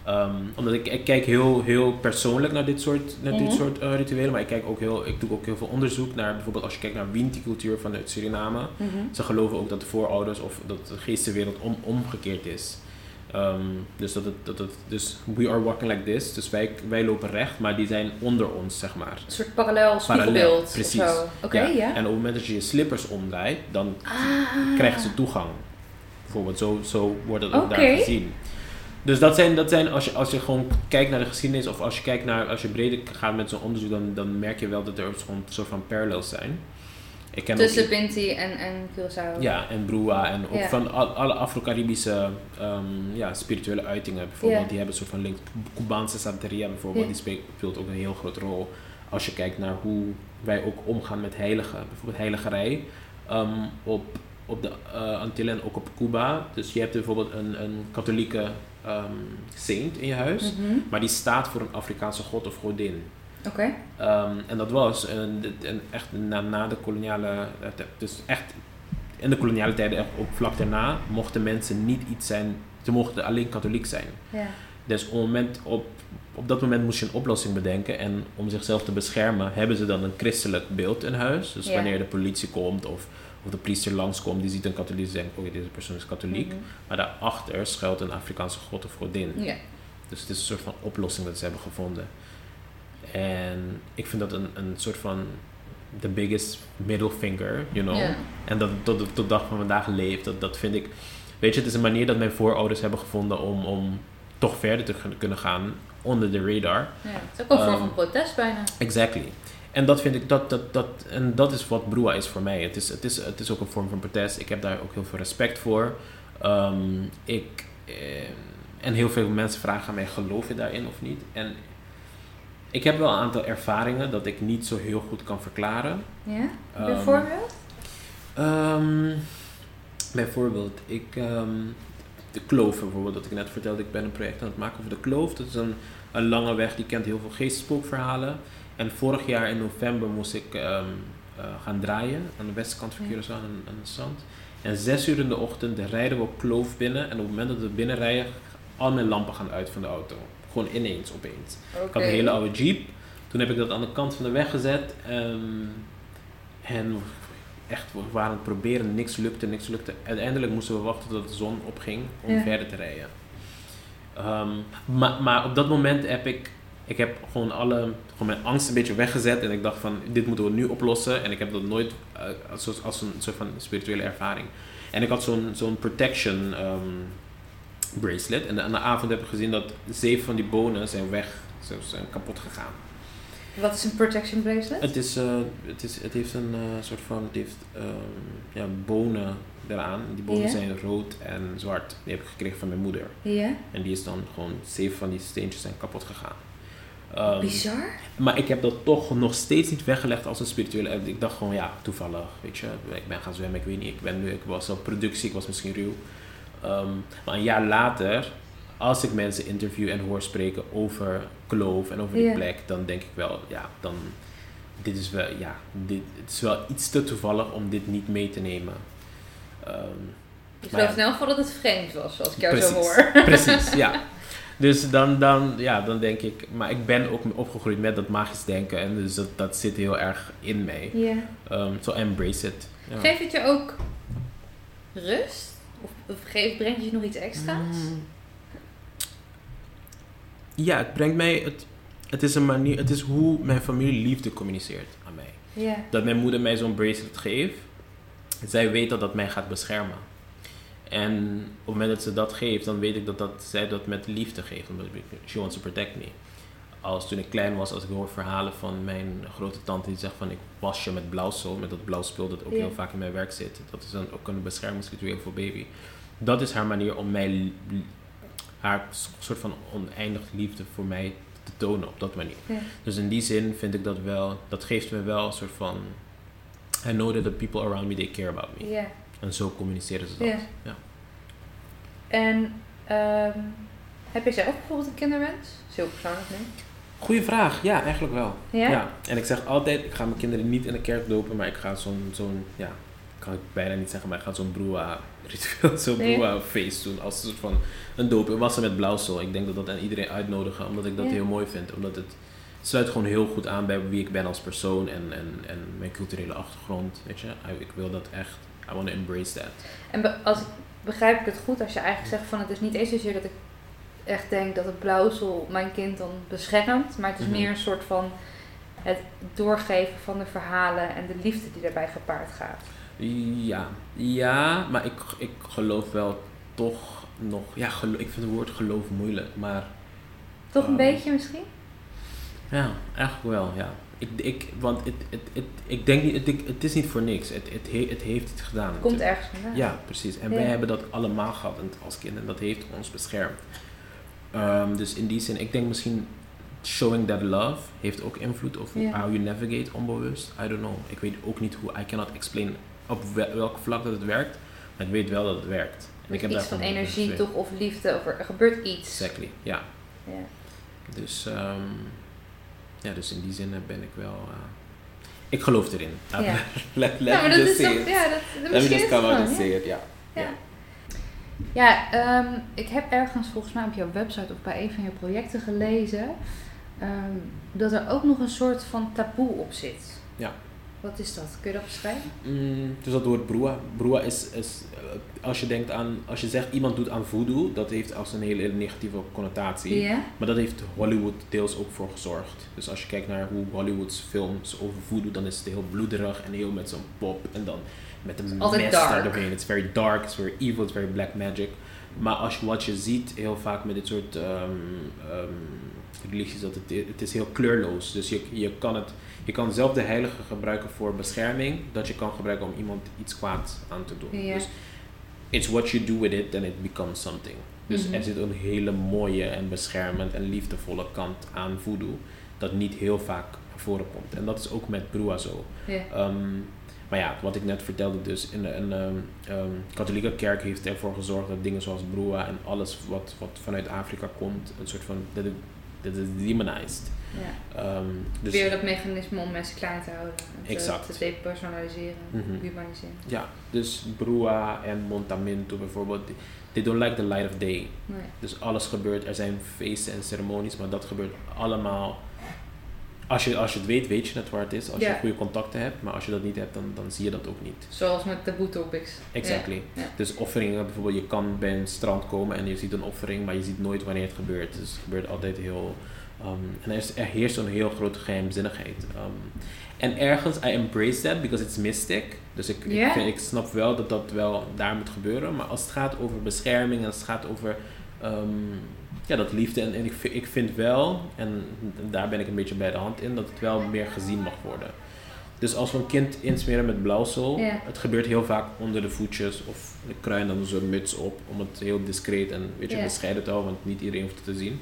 ehm, omdat ik, ik kijk heel, heel persoonlijk naar dit soort, naar dit Mhm. soort eh, rituelen. Maar ik, kijk ook heel, ik doe ook heel veel onderzoek naar bijvoorbeeld als je kijkt naar Winti-cultuur vanuit Suriname. Mhm. Ze geloven ook dat de voorouders of dat de geestenwereld om, omgekeerd is. Ehm, dus, dat het, dat het, dus we are walking like this. Dus wij, wij lopen recht, maar die zijn onder ons, zeg maar. Een soort parallel spiegelbeeld precies. Oké, ja. En op het moment dat je je slippers omdraait, dan Ah. krijgen ze toegang. Bijvoorbeeld, zo, zo wordt het ook daar gezien. Dus dat zijn, dat zijn als, je, als je gewoon kijkt naar de geschiedenis, of als je kijkt naar, als je breder gaat met zo'n onderzoek, dan, dan merk je wel dat er een soort van parallels zijn. Ik ken ook- Tussen Pinti en, en Curaçao. ja, en Brua en ook Ja. van al- alle Afro-Caribische ehm, ja, spirituele uitingen bijvoorbeeld. Ja. Die hebben een soort van link. Cubaanse Santeria bijvoorbeeld, Ja. die speelt, speelt ook een heel grote rol. Als je kijkt naar hoe wij ook omgaan met heiligen. Bijvoorbeeld heiligerij ehm, op, op de eh, Antillen en ook op Cuba. Dus je hebt bijvoorbeeld een, een katholieke ehm, saint in je huis. Mhm. Maar die staat voor een Afrikaanse god of godin. Oké. Ehm, en dat was een, een echt na, na de koloniale, eh, dus echt in de koloniale tijden, ook vlak daarna, mochten mensen niet iets zijn, ze mochten alleen katholiek zijn. Ja. Dus op, moment, op, op dat moment moest je een oplossing bedenken en om zichzelf te beschermen hebben ze dan een christelijk beeld in huis. Dus Ja. wanneer de politie komt of, of de priester langskomt, die ziet een katholiek en denkt, oké, deze persoon is katholiek. Mhm. Maar daarachter schuilt een Afrikaanse god of godin. Ja. Dus het is een soort van oplossing dat ze hebben gevonden. En ik vind dat een, een soort van the biggest middle finger, you know. En dat tot, tot de dag van vandaag leeft. Dat, dat vind ik... Weet je, het is een manier dat mijn voorouders hebben gevonden om, om toch verder te kun- kunnen gaan onder de radar. Ja, het is ook een vorm Ehm, van protest bijna. Exactly. En dat vind ik, dat, dat, dat, en dat is wat Brua is voor mij. Het is, het, is, het is ook een vorm van protest. Ik heb daar ook heel veel respect voor. Ehm, ik, eh, en heel veel mensen vragen aan mij, geloof je daarin of niet? En ik heb wel een aantal ervaringen dat ik niet zo heel goed kan verklaren. Ja? Ehm, Bijvoorbeeld? Ehm, bijvoorbeeld, ik, de kloof bijvoorbeeld, dat ik net vertelde, ik ben een project aan het maken over de kloof. Dat is een, een lange weg, die kent heel veel geestespookverhalen. En vorig jaar in november moest ik ehm, eh, gaan draaien aan de westkant van. Curaçao, aan, aan het strand. En zes uur in de ochtend rijden we op kloof binnen. En op het moment dat we binnenrijden, al mijn lampen gaan uit van de auto. Gewoon ineens, opeens. Ik had een hele oude jeep. Toen heb ik dat aan de kant van de weg gezet. ehm, en echt, we waren aan het proberen, niks lukte, niks lukte. Uiteindelijk moesten we wachten tot de zon opging om Ja. verder te rijden. Ehm, maar, maar op dat moment heb ik, ik heb gewoon alle, gewoon mijn angst een beetje weggezet. En ik dacht van, dit moeten we nu oplossen. En ik heb dat nooit eh, als, als een soort van spirituele ervaring. En ik had zo'n zo'n protection ehm, bracelet. En aan de avond heb ik gezien dat zeven van die bonen zijn weg, ze zijn kapot gegaan. Wat is een protection bracelet? Het, is, eh, het, is, het heeft een eh, soort van, het heeft ehm, ja, bonen eraan. Die bonen zijn rood en zwart. Die heb ik gekregen van mijn moeder. Ja. En die is dan gewoon, zeven van die steentjes zijn kapot gegaan. Ehm, Bizar. Maar ik heb dat toch nog steeds niet weggelegd als een spirituele. Ik dacht gewoon, ja, toevallig, weet je. Ik ben gaan zwemmen, ik weet niet. Ik, ben, nu- ik was op productie, ik was misschien ruw. Ehm, maar een jaar later, als ik mensen interview en hoor spreken over Kloof en over die plek, dan denk ik wel, ja, dan. Dit is wel, ja, dit, het is wel iets te toevallig om dit niet mee te nemen. Ehm, ja. in elk geval dat het vreemd was, als ik jou Precies, zo hoor. Precies, ja. <laughs> Dus dan, dan, ja, dan denk ik, maar ik ben ook opgegroeid met dat magisch denken en dus dat, dat zit heel erg in mij. Ja. Ehm, so embrace it. Ja. Geeft het je ook rust? Of, of geeft, brengt het je nog iets extra's? Mm. Ja, het brengt mij, het, het is een manier, het is hoe mijn familie liefde communiceert aan mij. Ja. Dat mijn moeder mij zo'n bracelet geeft, zij weet dat dat mij gaat beschermen. En op het moment dat ze dat geeft, dan weet ik dat, dat zij dat met liefde geeft. Omdat she wants to protect me. Als toen ik klein was, als ik hoor verhalen van mijn grote tante die zegt van ik was je met blauwsel, met dat blauw spul dat ook heel vaak in mijn werk zit. Dat is dan ook een beschermingsritueel voor baby. Dat is haar manier om mij, haar soort van oneindig liefde voor mij te tonen op dat manier. Dus in die zin vind ik dat wel, dat geeft me wel een soort van, I know that the people around me, they care about me. En zo communiceren ze dat. Ja. Ja. En ehm, heb je zelf bijvoorbeeld een kinderwens? Dat is heel persoonlijk nu. Goeie vraag, ja, eigenlijk wel. Ja? En ik zeg altijd, ik ga mijn kinderen niet in de kerk dopen, maar ik ga zo'n, zo'n ja, kan ik bijna niet zeggen, maar ik ga zo'n broa <laughs> ritueel, zo'n Ja. broa feest doen als een soort van een doop. Ik was er met blauwsel. Ik denk dat dat aan iedereen uitnodigen, omdat ik dat Ja. heel mooi vind. Omdat het sluit gewoon heel goed aan bij wie ik ben als persoon en, en, en mijn culturele achtergrond, weet je. Ik wil dat echt I want to embrace that. En als, begrijp ik het goed als je eigenlijk zegt van het is niet eens zozeer dat ik echt denk dat het blauwsel mijn kind dan beschermt, maar het is Mhm. meer een soort van het doorgeven van de verhalen en de liefde die daarbij gepaard gaat. Ja, ja, maar ik, ik geloof wel toch nog. Ja, ik vind het woord geloof moeilijk, maar Toch een Ehm, beetje misschien? ja, eigenlijk wel, ja. Ik, ik, want het, het, het, ik denk niet, het, het is niet voor niks. Het, het, he- het heeft het gedaan. Het komt ergens vandaan. Ja, precies. En Ja. wij hebben dat allemaal gehad als kind en dat heeft ons beschermd. Ehm, dus in die zin, ik denk misschien showing that love heeft ook invloed op Ja. how you navigate onbewust. I don't know. Ik weet ook niet hoe, I cannot explain op wel- welk vlak dat het werkt, maar ik weet wel dat het werkt. En ik heb iets van energie toch of liefde of er gebeurt iets. Exactly, ja. Ja. Dus, ehm, ja, dus in die zin ben ik wel. eh, ik geloof erin. Ja. let let Ja, <laughs> maar me dat just is toch- ja, dat- Let me misschien just come out and it, ja. Ja. Ja, ehm, ik heb ergens volgens mij op jouw website of bij een van je projecten gelezen ehm, dat er ook nog een soort van taboe op zit. Ja. Wat is dat? Kun je dat beschrijven? Mm, dus dat woord broa. Broa is, is eh, als je denkt aan, als je zegt iemand doet aan voodoo, dat heeft als een hele negatieve connotatie. Maar dat heeft Hollywood deels ook voor gezorgd. Dus als je kijkt naar hoe Hollywoods films over voodoo, dan is het heel bloederig en heel met zo'n pop en dan met een mes dark. daardoorheen. It's very dark, it's very evil, it's very black magic. Maar als je wat je ziet heel vaak met dit soort ehm ehm, religies, dat het, het is heel kleurloos. Dus je, je kan het je kan zelf de heilige gebruiken voor bescherming, dat je kan gebruiken om iemand iets kwaads aan te doen. Ja. Dus it's what you do with it, then it becomes something. Dus Mhm. er zit een hele mooie en beschermend en liefdevolle kant aan voodoo, dat niet heel vaak naar voren komt. En dat is ook met Brua zo. Ja. Ehm, maar ja, wat ik net vertelde, dus in de een ehm, katholieke kerk heeft ervoor gezorgd dat dingen zoals Brua en alles wat, wat vanuit Afrika komt, een soort van, dat het, dat is demonized. Ja. Ehm, dus Weer dat mechanisme om mensen klein te houden. en Te, Exact. te depersonaliseren, Mhm. humaniseren. Ja, dus Brua en Montamento bijvoorbeeld, they- they don't like the light of day. Nee. Dus alles gebeurt, er zijn feesten en ceremonies, maar dat gebeurt allemaal. Als je, als je het weet, weet je het waar het is. Als Ja. je goede contacten hebt, maar als je dat niet hebt, dan, dan zie je dat ook niet. Zoals met taboe topics. Exactly. Ja. Dus offeringen, bijvoorbeeld, je kan bij een strand komen en je ziet een offering, maar je ziet nooit wanneer het gebeurt. Dus het gebeurt altijd heel. ehm, en er, is, er heerst een heel grote geheimzinnigheid. Ehm, en ergens, I embrace that because it's mystic. Dus ik, ik, vind, ik snap wel dat dat wel daar moet gebeuren. Maar als het gaat over bescherming en als het gaat over ehm, ja, dat liefde. En, en ik, vind- ik vind wel, en daar ben ik een beetje bij de hand in, dat het wel meer gezien mag worden. Dus als we een kind insmeren met blauwsel, het gebeurt heel vaak onder de voetjes of de kruin dan zo'n muts op om het heel discreet en weet je, bescheiden te houden, want niet iedereen hoeft het te zien.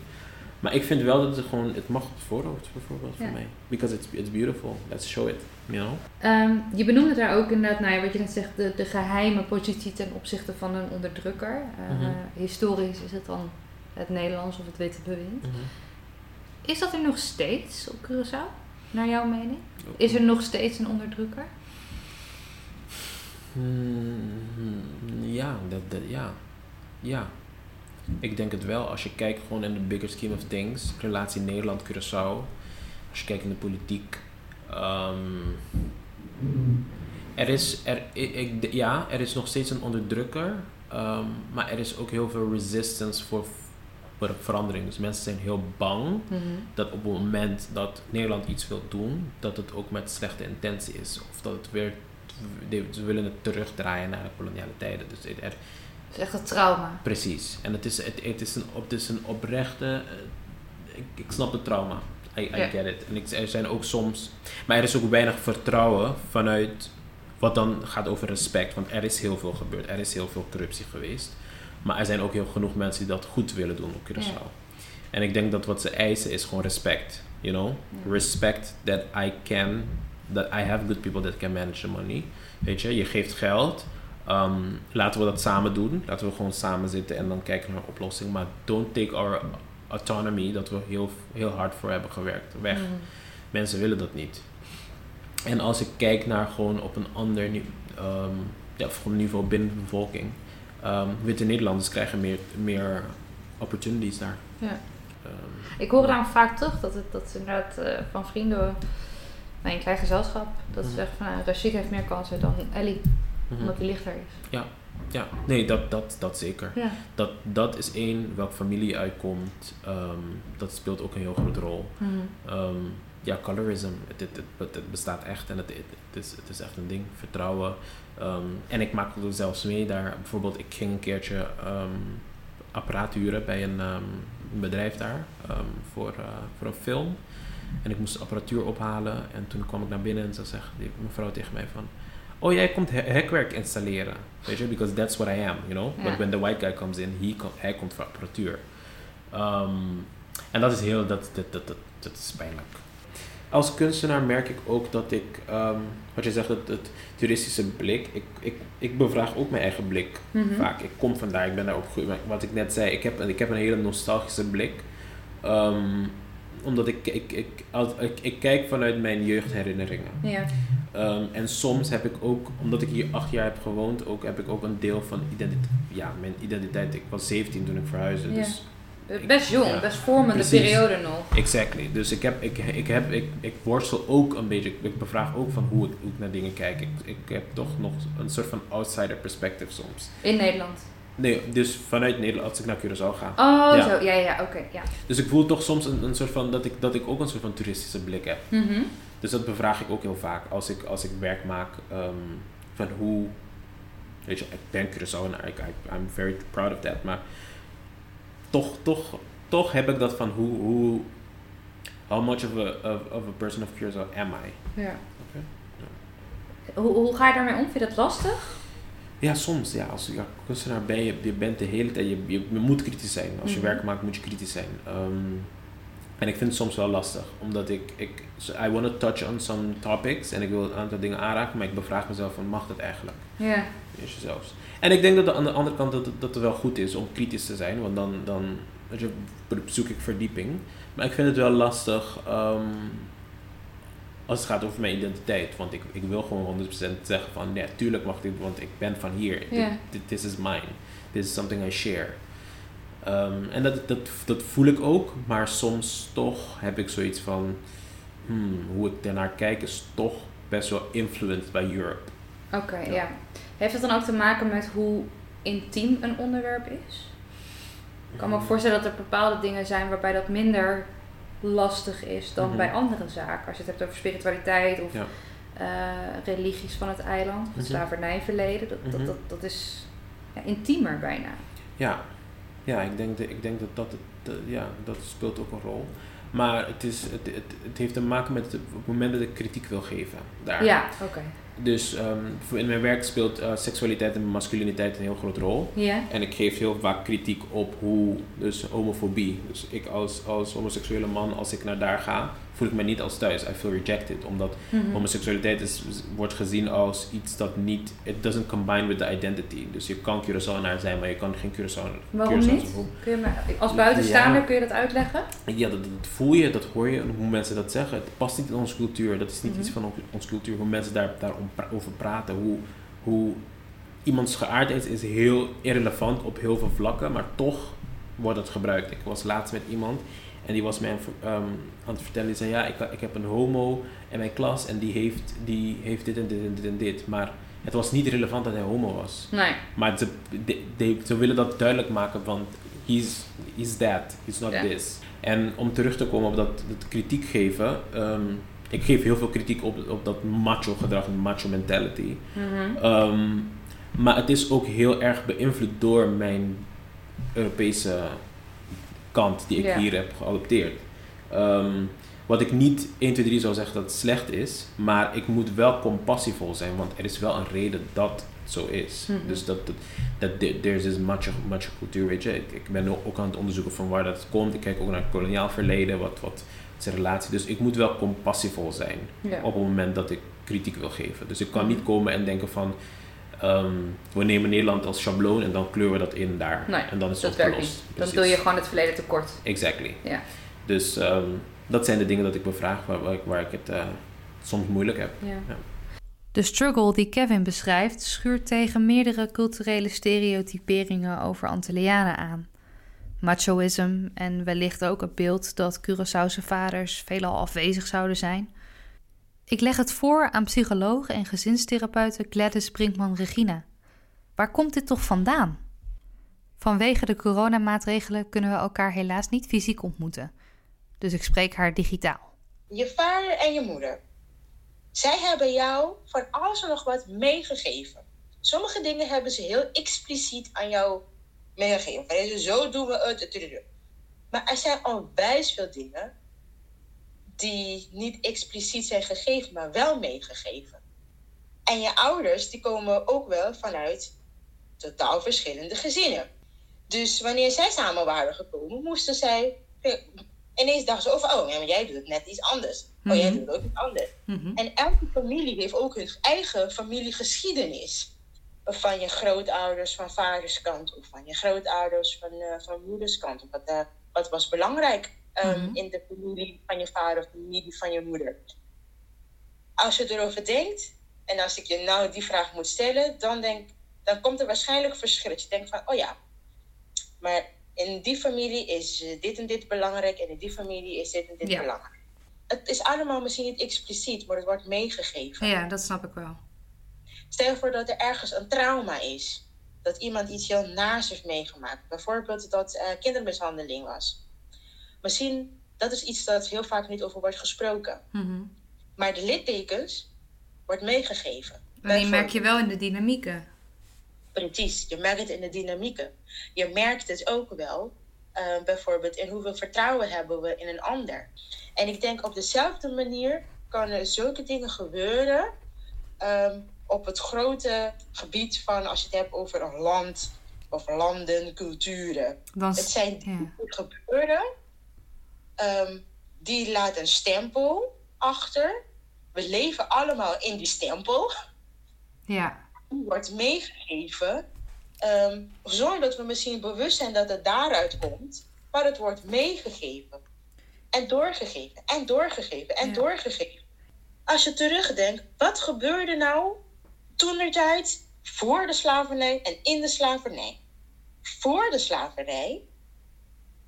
Maar ik vind wel dat het gewoon, het mag op het voorhoofd bijvoorbeeld voor mij. Because it's, it's beautiful, let's show it, you know? Ehm, je benoemde daar ook inderdaad, nou ja, wat je net zegt, de, de geheime positie ten opzichte van een onderdrukker. Eh, Mhm. Historisch is het dan het Nederlands of het witte bewind. Is dat er nog steeds op Curaçao, naar jouw mening? Is er nog steeds een onderdrukker? Hmm, ja, dat, dat, ja. Ja. Ik denk het wel. Als je kijkt gewoon in de bigger scheme of things, relatie Nederland-Curaçao, als je kijkt in de politiek, ehm, er is, er, ik, ik- ja, er is nog steeds een onderdrukker, ehm, maar er is ook heel veel resistance voor, voor verandering. Dus mensen zijn heel bang Mhm. dat op het moment dat Nederland iets wil doen, dat het ook met slechte intentie is. Of dat het weer, ze willen het terugdraaien naar de koloniale tijden. Dus er, Het is echt een trauma. Precies. En het is, het, het is, een, op, het is een oprechte. eh, ik, ik snap het trauma. I, I get it. En ik, er zijn ook soms. Maar er is ook weinig vertrouwen vanuit. Wat dan gaat over respect. Want er is heel veel gebeurd. Er is heel veel corruptie geweest. Maar er zijn ook heel genoeg mensen die dat goed willen doen op Curaçao. Ja. En ik denk dat wat ze eisen is gewoon respect. You know? Ja. Respect that I can. That I have good people that can manage the money. Weet je, je geeft geld. Ehm, laten we dat samen doen. Laten we gewoon samen zitten en dan kijken naar een oplossing. Maar don't take our autonomy, dat we heel, heel hard voor hebben gewerkt, weg. Mensen willen dat niet. En als ik kijk naar gewoon op een ander ehm, ja, niveau binnen de bevolking. Ehm, witte Nederlanders krijgen meer, meer opportunities daar. Ja. Ehm, Ik hoor daarom vaak terug dat het dat ze inderdaad eh, van vrienden bij een klein gezelschap, dat ze Mhm. zeggen van nou, Rashid heeft meer kansen dan Ellie. Mhm. Omdat hij lichter is. Ja, ja. nee, dat, dat, dat zeker. Ja. Dat, dat is één, welke familie je uitkomt, ehm, dat speelt ook een heel grote rol. Mhm. Ja, colorism, het, het, het, het bestaat echt en het, het is, het is echt een ding. Vertrouwen. Ehm, en ik maak het zelfs mee daar. Bijvoorbeeld, ik ging een keertje ehm, apparaat huren bij een ehm, bedrijf daar voor, eh, voor een film. En ik moest de apparatuur ophalen. En toen kwam ik naar binnen en ze zegt die mevrouw tegen mij van... Oh, jij komt he- hekwerk installeren. Weet je, because that's what I am, you know. Ja. But when the white guy comes in, he hij komt voor apparatuur. En dat is heel, dat, dat, dat, dat, dat is pijnlijk. Als kunstenaar merk ik ook dat ik, ehm, wat je zegt, het, het toeristische blik, ik, ik, ik bevraag ook mijn eigen blik Mhm. vaak. Ik kom vandaar, ik ben daar opgegroeid. Wat ik net zei, ik heb, ik heb een hele nostalgische blik. Ehm, omdat ik, ik, ik, als, ik, ik kijk vanuit mijn jeugdherinneringen. Ja. Ehm, en soms heb ik ook, omdat ik hier acht jaar heb gewoond, ook, heb ik ook een deel van identiteit. Ja, mijn identiteit. Ik was 17 toen ik verhuisde. Ja. Dus Best jong, ja, best vormende precies. periode nog. Exactly. Dus ik, heb, ik, ik, heb, ik, ik worstel ook een beetje, ik bevraag ook van hoe ik, hoe ik naar dingen kijk. Ik, ik heb toch nog een soort van outsider perspective soms. In Nederland. Nee, dus vanuit Nederland als ik naar Curaçao ga. Oh, Ja. zo. Ja, ja, oké. ja. Dus ik voel toch soms een, een soort van, dat ik, dat ik ook een soort van toeristische blik heb. Mhm. Dus dat bevraag ik ook heel vaak als ik, als ik werk maak. ehm, van hoe, weet je, ik ben Curaçaoenaar, ik, I, I'm very proud of that. Maar toch, toch, toch heb ik dat van hoe, hoe how much of a, of, of a person of Curaçao am I? Ja. Oké. Hoe, hoe ga je daarmee om? Vind je dat lastig? Ja, soms. Ja, als ja, kunstenaar ben je, je bent de hele tijd, je, je, je moet kritisch zijn. Als je Mhm. werk maakt, moet je kritisch zijn. Ehm, en ik vind het soms wel lastig, omdat ik, ik I want to touch on some topics en ik wil een aantal dingen aanraken, maar ik bevraag mezelf van, mag dat eigenlijk? Ja. Zelfs. En ik denk dat aan de andere kant dat, dat het wel goed is om kritisch te zijn, want dan, dan je, zoek ik verdieping. Maar ik vind het wel lastig ehm, als het gaat over mijn identiteit, want ik, ik wil gewoon 100% zeggen van, nee, tuurlijk mag dit, want ik ben van hier. Ja. This is mine. This is something I share. Ehm, en dat, dat, dat voel ik ook, maar soms toch heb ik zoiets van, hmm, hoe ik daarnaar kijk is toch best wel influenced by Europe. Oké, ja. Heeft het dan ook te maken met hoe intiem een onderwerp is? Ik kan me ook voorstellen dat er bepaalde dingen zijn waarbij dat minder lastig is dan Mhm. bij andere zaken. Als je het hebt over spiritualiteit of Ja. eh, religies van het eiland, het Mhm. slavernijverleden. Dat, Mhm. dat, dat, dat is ja, intiemer bijna. Ja, ja ik, denk de, ik denk dat dat, het, eh, ja, dat speelt ook een rol. Maar het, is, het, het, het heeft te maken met het, op het moment dat ik kritiek wil geven. Daar. Ja, oké. Dus ehm, in mijn werk speelt eh, seksualiteit en masculiniteit een heel grote rol. En ik geef heel vaak kritiek op hoe, dus homofobie. Dus ik als, als homoseksuele man, als ik naar daar ga, voel ik me niet als thuis. I feel rejected. Omdat Mhm. homoseksualiteit is, wordt gezien als iets dat niet, it doesn't combine with the identity. Dus je kan Curaçaoenaar zijn, maar je kan geen Curaçaoenaar Waarom niet? Kun je als buitenstaander Ja. kun je dat uitleggen? Ja, dat, dat voel je, dat hoor je, hoe mensen dat zeggen. Het past niet in onze cultuur. Dat is niet Mhm. iets van on- onze cultuur, hoe mensen daar, daarom pra- over praten. Hoe, hoe iemands geaardheid is heel irrelevant op heel veel vlakken, maar toch wordt het gebruikt. Ik was laatst met iemand en die was mij ehm, aan het vertellen. Die zei, ja, ik, ik heb een homo in mijn klas en die heeft, die heeft dit en dit en dit en dit. Maar het was niet relevant dat hij homo was. Nee. Maar ze, de- de- ze willen dat duidelijk maken van he's, he's that, he's not this. En om terug te komen op dat, dat kritiek geven. ehm, ik geef heel veel kritiek op, op dat macho gedrag en macho mentality. Mhm. Ehm, maar het is ook heel erg beïnvloed door mijn Europese kant die ik hier heb geadopteerd. Ehm, wat ik niet 1, 2, 3 zou zeggen dat het slecht is, maar ik moet wel compassievol zijn, want er is wel een reden dat het zo is. Mhm. Dus dat, dat, dat there- there's this macho, macho cultuur, weet je. Ik, ik ben ook aan het onderzoeken van waar dat komt. Ik kijk ook naar het koloniaal verleden, wat, wat een relatie. Dus ik moet wel compassievol zijn op het moment dat ik kritiek wil geven. Dus ik kan Mhm. niet komen en denken van, ehm, we nemen Nederland als schabloon en dan kleuren we dat in daar. Nee, en dan is dat het werkt opgelost. niet. Dan doe je gewoon het verleden tekort. Exactly. Ja. Dus ehm, dat zijn de dingen dat ik bevraag waar, waar, ik, waar ik het eh, soms moeilijk heb. Ja. De struggle die Kevin beschrijft schuurt tegen meerdere culturele stereotyperingen over Antillianen aan. Machoïsm en wellicht ook het beeld dat Curaçaose vaders veelal afwezig zouden zijn. Ik leg het voor aan psycholoog en gezinstherapeute Gladys Brinkman-Regina. Waar komt dit toch vandaan? Vanwege de coronamaatregelen kunnen we elkaar helaas niet fysiek ontmoeten. Dus ik spreek haar digitaal. Je vader en je moeder. Zij hebben jou van alles en nog wat meegegeven. Sommige dingen hebben ze heel expliciet aan jou meegegeven. Zo doen we het. Maar er zijn onwijs veel dingen die niet expliciet zijn gegeven, maar wel meegegeven. En je ouders, die komen ook wel vanuit totaal verschillende gezinnen. Dus wanneer zij samen waren gekomen, moesten zij ineens dachten ze over, oh, ja, maar jij doet het net iets anders. Oh, jij Mhm. doet het ook iets anders. Mhm. En elke familie heeft ook hun eigen familiegeschiedenis. Van je grootouders van vaderskant of van je grootouders van, eh, van moederskant. Wat, eh, wat was belangrijk ehm, Mhm. in de familie van je vader of de familie van je moeder. Als je erover denkt, en als ik je nou die vraag moet stellen, dan, denk, dan komt er waarschijnlijk verschil. Dat je denkt van, oh ja, maar in die familie is dit en dit belangrijk en in die familie is dit en dit Ja. belangrijk. Het is allemaal misschien niet expliciet, maar het wordt meegegeven. Ja, dat snap ik wel. Stel je voor dat er ergens een trauma is. Dat iemand iets heel naars heeft meegemaakt. Bijvoorbeeld dat eh, kindermishandeling was. Misschien, dat is iets dat heel vaak niet over wordt gesproken. Mhm. Maar de littekens wordt meegegeven. Maar die merk je wel in de dynamieken. Precies, je merkt het in de dynamieken. Je merkt het ook wel, eh, bijvoorbeeld in hoeveel vertrouwen hebben we in een ander. En ik denk op dezelfde manier kan er zulke dingen gebeuren ehm, op het grote gebied van als je het hebt over een land of landen, culturen. Dan het zijn dingen die gebeuren, ehm, die laten een stempel achter. We leven allemaal in die stempel Ja. wordt meegegeven, ehm, zonder dat we misschien bewust zijn dat het daaruit komt, maar het wordt meegegeven. En doorgegeven, en doorgegeven, en doorgegeven. Als je terugdenkt, wat gebeurde nou toen er tijd voor de slavernij en in de slavernij? Voor de slavernij,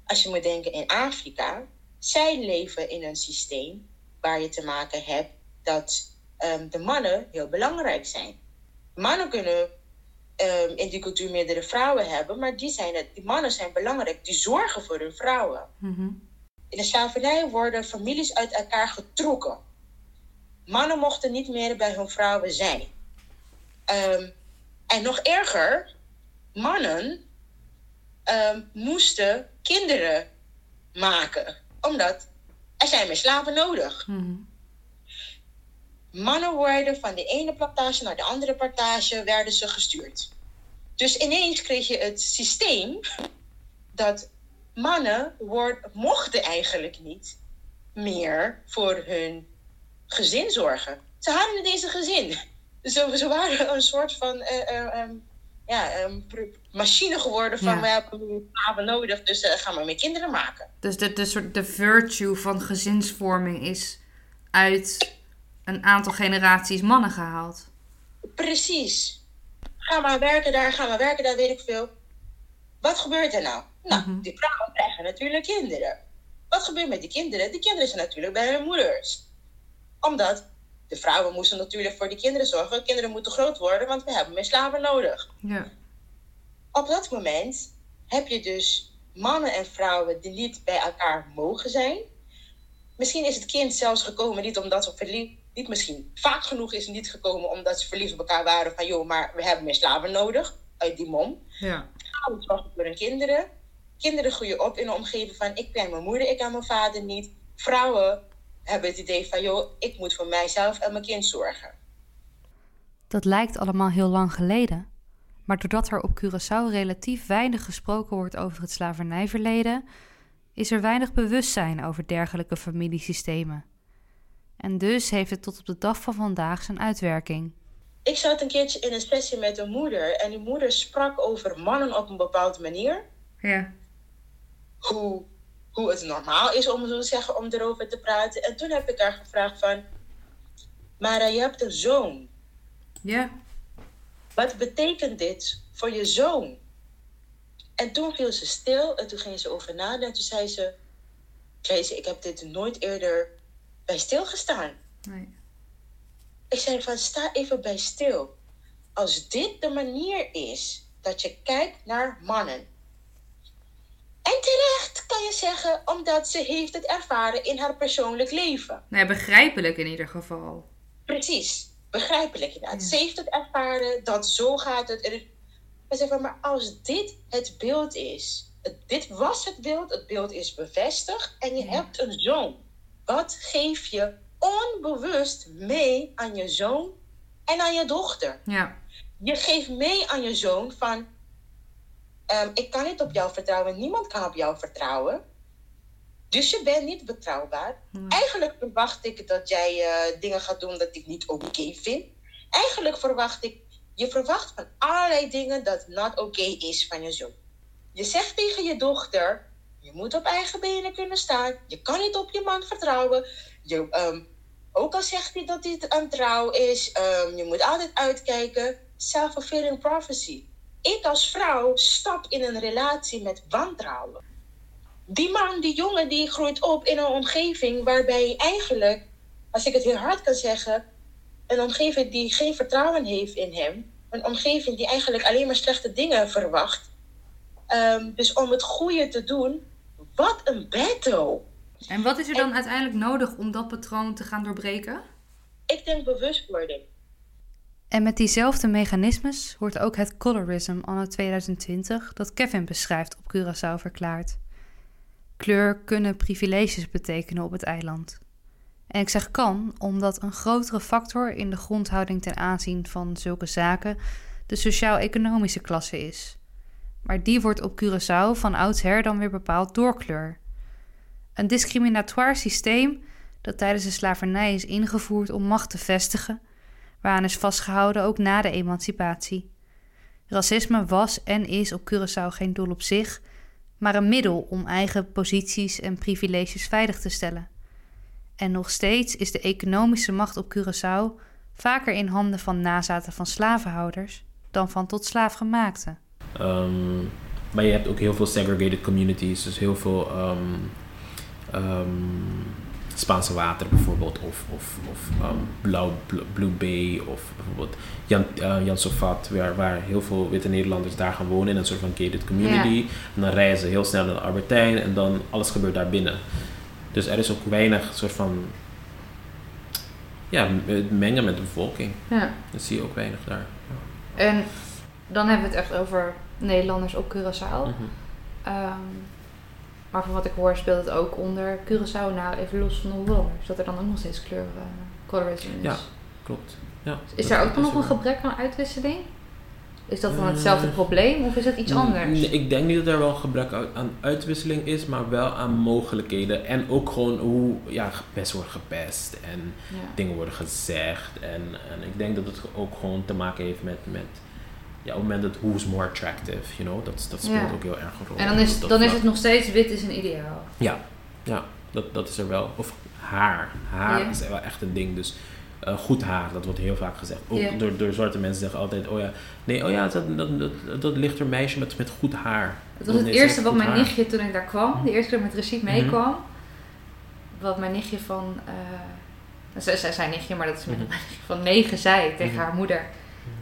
als je moet denken in Afrika, zij leven in een systeem waar je te maken hebt dat ehm, de mannen heel belangrijk zijn mannen kunnen ehm, in die cultuur meerdere vrouwen hebben, maar die, zijn het, die mannen zijn belangrijk, die zorgen voor hun vrouwen. Mhm. In de slavernij worden families uit elkaar getrokken. Mannen mochten niet meer bij hun vrouwen zijn. Ehm, en nog erger, mannen moesten kinderen maken, omdat er zijn meer slaven nodig. Mhm. Mannen worden van de ene plantage naar de andere plantage werden ze gestuurd. Dus ineens kreeg je het systeem dat mannen word- mochten eigenlijk niet meer voor hun gezin zorgen. Ze hadden een gezin. Ze, ze waren een soort van ehm, ja, ehm, machine geworden van Ja. we hebben slaven nodig, dus eh, gaan we meer kinderen maken. Dus de, de, soort, de virtue van gezinsvorming is uit een aantal generaties mannen gehaald. Precies. Ga maar werken daar, ga maar werken daar, weet ik veel. Wat gebeurt er nou? Nou, die vrouwen krijgen natuurlijk kinderen. Wat gebeurt met die kinderen? Die kinderen zijn natuurlijk bij hun moeders. Omdat de vrouwen moesten natuurlijk voor die kinderen zorgen. Kinderen moeten groot worden, want we hebben meer slaven nodig. Ja. Op dat moment heb je dus mannen en vrouwen die niet bij elkaar mogen zijn. Misschien is het kind zelfs gekomen niet omdat ze verliefd... Niet misschien. Vaak genoeg is het niet gekomen omdat ze verliefd op elkaar waren. Van joh, maar we hebben meer slaven nodig. Uit die mom. Ja. Vrouwen zorgen voor hun kinderen. Kinderen groeien op in een omgeving van ik ken mijn moeder, ik ken mijn vader niet. Vrouwen hebben het idee van joh, ik moet voor mijzelf en mijn kind zorgen. Dat lijkt allemaal heel lang geleden. Maar doordat er op Curaçao relatief weinig gesproken wordt over het slavernijverleden, is er weinig bewustzijn over dergelijke familiesystemen. En dus heeft het tot op de dag van vandaag zijn uitwerking. Ik zat een keertje in een sessie met een moeder en die moeder sprak over mannen op een bepaalde manier. Ja. Hoe, hoe het normaal is om zo te zeggen om erover te praten. En toen heb ik haar gevraagd van, maar je hebt een zoon. Ja. Wat betekent dit voor je zoon? En toen viel ze stil en toen ging ze over nadenken. En toen zei ze, zei ze, ik heb dit nooit eerder bij stilgestaan. Nee. Ik zei van, sta even bij stil. Als dit de manier is dat je kijkt naar mannen. En terecht kan je zeggen, omdat ze heeft het ervaren in haar persoonlijk leven. Nee, begrijpelijk in ieder geval. Precies, begrijpelijk inderdaad. Ze heeft het ervaren, dat zo gaat het. En van, maar als dit het beeld is, het- dit was het beeld, het beeld is bevestigd en je hebt een zoon. Wat geef je onbewust mee aan je zoon en aan je dochter? Ja. Je geeft mee aan je zoon van, ehm, ik kan niet op jou vertrouwen, niemand kan op jou vertrouwen. Dus je bent niet betrouwbaar. Eigenlijk verwacht ik dat jij eh, dingen gaat doen dat ik niet oké vind. Eigenlijk verwacht ik, je verwacht van allerlei dingen dat not oké is van je zoon. Je zegt tegen je dochter, je moet op eigen benen kunnen staan. Je kan niet op je man vertrouwen. Je, ehm, ook al zegt hij dat dit een trouw is, ehm, je moet altijd uitkijken. Self-fulfilling prophecy. Ik als vrouw stap in een relatie met wantrouwen. Die man, die jongen, die groeit op in een omgeving waarbij eigenlijk, als ik het heel hard kan zeggen, een omgeving die geen vertrouwen heeft in hem. Een omgeving die eigenlijk alleen maar slechte dingen verwacht. Ehm, dus om het goede te doen, wat een battle. En wat is er dan uiteindelijk nodig om dat patroon te gaan doorbreken? Ik denk bewustwording. En met diezelfde mechanismes wordt ook het colorism anno 2020 dat Kevin beschrijft op Curaçao verklaard. Kleur kunnen privileges betekenen op het eiland. En ik zeg kan omdat een grotere factor in de grondhouding ten aanzien van zulke zaken de sociaal-economische klasse is. Maar die wordt op Curaçao van oudsher dan weer bepaald door kleur. Een discriminatoire systeem dat tijdens de slavernij is ingevoerd om macht te vestigen, waaraan is vastgehouden ook na de emancipatie. Racisme was en is op Curaçao geen doel op zich, maar een middel om eigen posities en privileges veilig te stellen. En nog steeds is de economische macht op Curaçao vaker in handen van nazaten van slavenhouders dan van tot slaafgemaakten. Ehm, maar je hebt ook heel veel segregated communities, dus heel veel ehm, ehm, Spaanse water bijvoorbeeld, of, of, of ehm, Blauw, Blue, Blue Bay, of bijvoorbeeld Jan, eh, Jan Sofat, waar, waar heel veel witte Nederlanders daar gaan wonen in een soort van gated community. En dan reizen ze heel snel naar de Albertijn en dan alles gebeurt daar binnen. Dus er is ook weinig soort van ja, het mengen met de bevolking. Ja. Dat zie je ook weinig daar. En dan hebben we het echt over Nederlanders op Curaçao. Mhm. Ehm, maar van wat ik hoor speelt het ook onder Curaçao, nou even los van de Hollanders. Dat er dan ook nog steeds kleur, eh, colorism is. Ja, klopt. Ja, Is daar ook nog er een gebrek aan uitwisseling? Is dat dan hetzelfde Eh, probleem of is het iets anders? Nee, ik denk niet dat er wel gebrek aan uitwisseling is, maar wel aan mogelijkheden. En ook gewoon hoe ja, gepest wordt gepest en Ja. dingen worden gezegd. En, en ik denk dat het ook gewoon te maken heeft met, met ja, op het moment dat who's more attractive, you know, dat, dat speelt Ja. ook heel erg een rol. En dan is, dat dan is het nog steeds wit is een ideaal. Ja, ja dat, dat is er wel. Of haar. Haar Ja. is wel echt een ding. Dus eh, goed haar, dat wordt heel vaak gezegd. Ook Ja. door, door zwarte mensen zeggen altijd, oh ja, nee, oh ja, dat, dat, dat, dat ligt er meisje met, met goed haar. Het was het nee, eerste wat mijn haar. nichtje toen ik daar kwam, de eerste keer met Rashid Mhm. meekwam. Wat mijn nichtje van, eh zij, zij zei nichtje, maar dat is mijn Mhm. van negen zei tegen Mhm. haar moeder.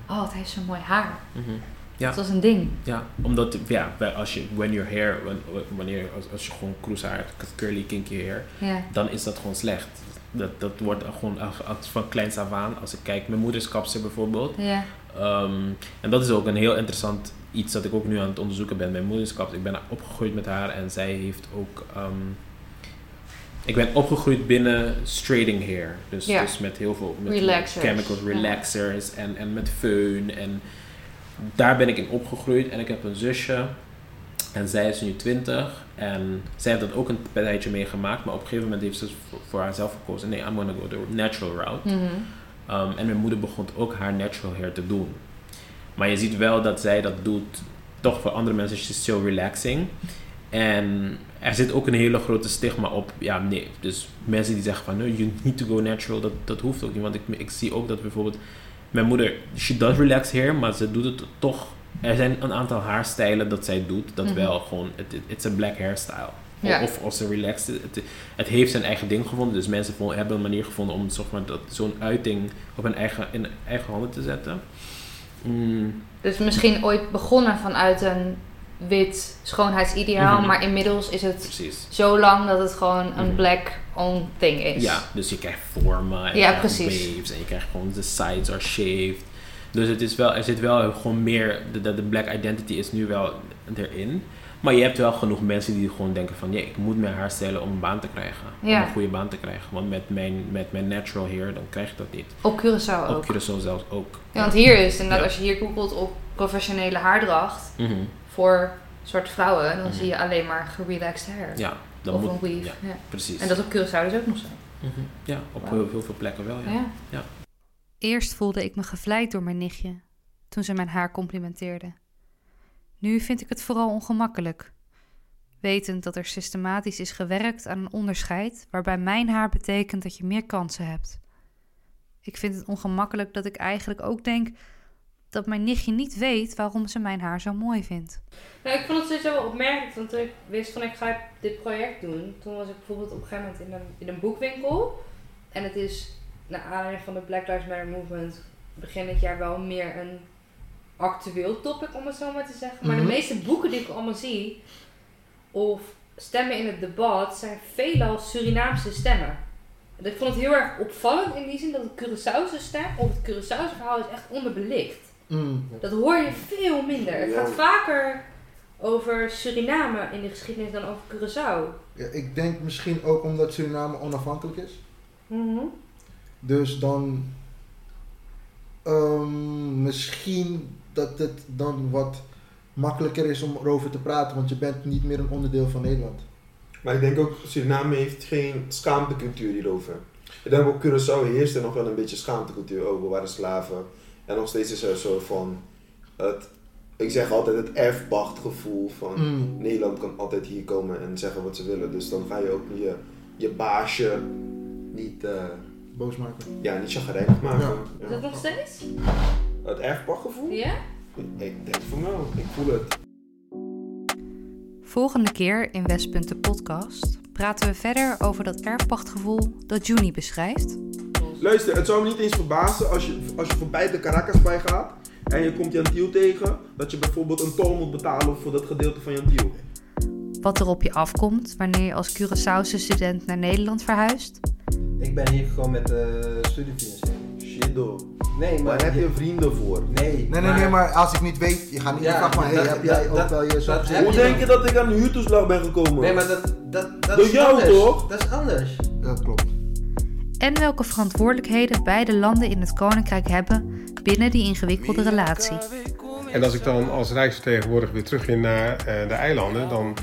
Oh, het heeft zo'n mooi haar. Mhm. Ja. Dat was een ding. Ja, omdat, ja, als je, when your hair, wan- wanneer, als, als je gewoon cruise haar hebt, curly kinky hair, Ja. dan is dat gewoon slecht. Dat, dat wordt gewoon van kleins af aan. Als ik kijk, mijn moeder is kapster bijvoorbeeld. Ja. Ehm, en dat is ook een heel interessant iets dat ik ook nu aan het onderzoeken ben. Mijn moeder is kapster. Ik ben opgegroeid met haar en zij heeft ook... ehm, ik ben opgegroeid binnen straighting hair. Dus, dus met heel veel met Relaxers. chemicals, relaxers en, en met föhn. En daar ben ik in opgegroeid. En ik heb een zusje. En zij is nu 20. En zij heeft dat ook een tijdje meegemaakt. Maar op een gegeven moment heeft ze voor, voor haarzelf gekozen. Nee, I'm gonna go the natural route. Mhm. Um, en mijn moeder begon ook haar natural hair te doen. Maar je ziet wel dat zij dat doet. Toch voor andere mensen is het still relaxing. En er zit ook een hele grote stigma op. Ja, nee. Dus mensen die zeggen van, no, you need to go natural. Dat, dat hoeft ook niet. Want ik, ik zie ook dat bijvoorbeeld... Mijn moeder, she does relax hair. Maar ze doet het toch... Er zijn een aantal haarstijlen dat zij doet. Dat Mhm. wel gewoon... It, it- it's a black hairstyle. Ja. Of als ze relaxed. Het, het heeft zijn eigen ding gevonden. Dus mensen hebben een manier gevonden om zeg maar, dat, zo'n uiting op hun eigen, in eigen handen te zetten. Mm, Dus misschien ooit begonnen vanuit een wit schoonheidsideaal, Mhm. maar inmiddels is het Precies. zo lang dat het gewoon een Mhm. black owned thing is. Ja, dus je krijgt vormen en je Ja, krijgt precies. waves en je krijgt gewoon de sides are shaved. Dus het is wel, er zit wel gewoon meer, de, de, black identity is nu wel erin. Maar je hebt wel genoeg mensen die gewoon denken van, ja, ik moet mijn haar stellen om een baan te krijgen. Om Ja. een goede baan te krijgen. Want met mijn, met mijn natural hair, dan krijg je dat niet. Op Curaçao ook. Op Curaçao zelfs ook. Ja, want hier is inderdaad, Ja. als je hier googelt op professionele haardracht Mhm. Voor zwarte vrouwen, dan Mhm. zie je alleen maar gerelaxed hair. Ja, dan of moet- een weave. ja, Ja, precies. En dat op Curaçao dus ook nog zo. Mhm. Ja, op heel, heel veel plekken wel, ja. Ja. ja. Eerst voelde ik me gevleid door mijn nichtje toen ze mijn haar complimenteerde. Nu vind ik het vooral ongemakkelijk. Wetend dat er systematisch is gewerkt aan een onderscheid waarbij mijn haar betekent dat je meer kansen hebt. Ik vind het ongemakkelijk dat ik eigenlijk ook denk dat mijn nichtje niet weet waarom ze mijn haar zo mooi vindt. Nou, ik vond het sowieso wel opmerkelijk, want toen ik wist van ik ga dit project doen, toen was ik bijvoorbeeld op een gegeven moment in een, in een boekwinkel. En het is, naar aanleiding van de Black Lives Matter movement, begin dit jaar wel meer een actueel topic, om het zo maar te zeggen. Maar Mhm. de meeste boeken die ik allemaal zie, of stemmen in het debat, zijn veelal Surinaamse stemmen. En Ik vond het heel erg opvallend in die zin dat het Curaçaose stem, of het Curaçaose verhaal, is echt onderbelicht. Mm. Dat hoor je veel minder. Het Ja. gaat vaker over Suriname in de geschiedenis dan over Curaçao. Ja, ik denk misschien ook omdat Suriname onafhankelijk is. Mhm. Dus dan ehm, misschien dat het dan wat makkelijker is om erover te praten, want je bent niet meer een onderdeel van Nederland. Maar ik denk ook, Suriname heeft geen schaamtecultuur hierover. Ik denk op Curaçao heerst er nog wel een beetje schaamtecultuur over. We waren slaven. En nog steeds is er een soort van, het, ik zeg altijd het erfpacht gevoel van Mm. Nederland kan altijd hier komen en zeggen wat ze willen. Dus dan ga je ook je, je baasje niet, eh, Boos maken. ja, niet chagrijnig maken. Ja. Ja. Is dat nog steeds? Het erfpachtgevoel? Ja? Ik denk van wel, ik voel het. Volgende keer in Westpunt de podcast praten we verder over dat erfpachtgevoel dat Juni beschrijft. Luister, het zou me niet eens verbazen als je, als je voorbij de Caracas bij gaat en je komt Jan Tiel tegen, dat je bijvoorbeeld een tol moet betalen voor dat gedeelte van Jan Tiel. Wat er op je afkomt wanneer je als Curaçaose student naar Nederland verhuist. Ik ben hier gewoon met de studiefinanciering. Shido. Nee, maar... Daar heb je vrienden voor. Nee, Nee, nee, nee, maar als ik niet weet, je gaat niet Ja, vragen van, hey, dat- heb jij dat- ook wel je heb Hoe je denk dan. je dat ik aan een huurtoeslag ben gekomen? Nee, maar dat, dat, dat Door is jou anders. toch? Dat is anders. Dat klopt. En welke verantwoordelijkheden beide landen in het Koninkrijk hebben binnen die ingewikkelde relatie. En als ik dan als rijksvertegenwoordiger weer terugging naar eh, de eilanden, dan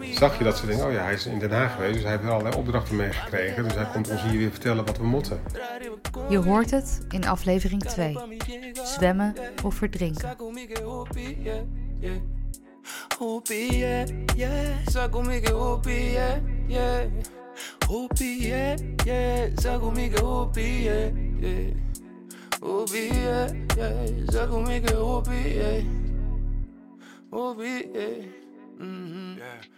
ik, zag je dat ze denken, oh ja, hij is in Den Haag geweest, dus hij heeft wel allerlei opdrachten meegekregen. Dus hij komt ons hier weer vertellen wat we moeten. Je hoort het in aflevering 2. Zwemmen of verdrinken. Yeah, yeah. Yeah, yeah. Hoopie, yeah, yeah. Sa comigo, hoopie, yeah, yeah. Hoopie, yeah, yeah. Sa comigo, hoopie, yeah. Hoopie, yeah. Mm-hmm. Yeah.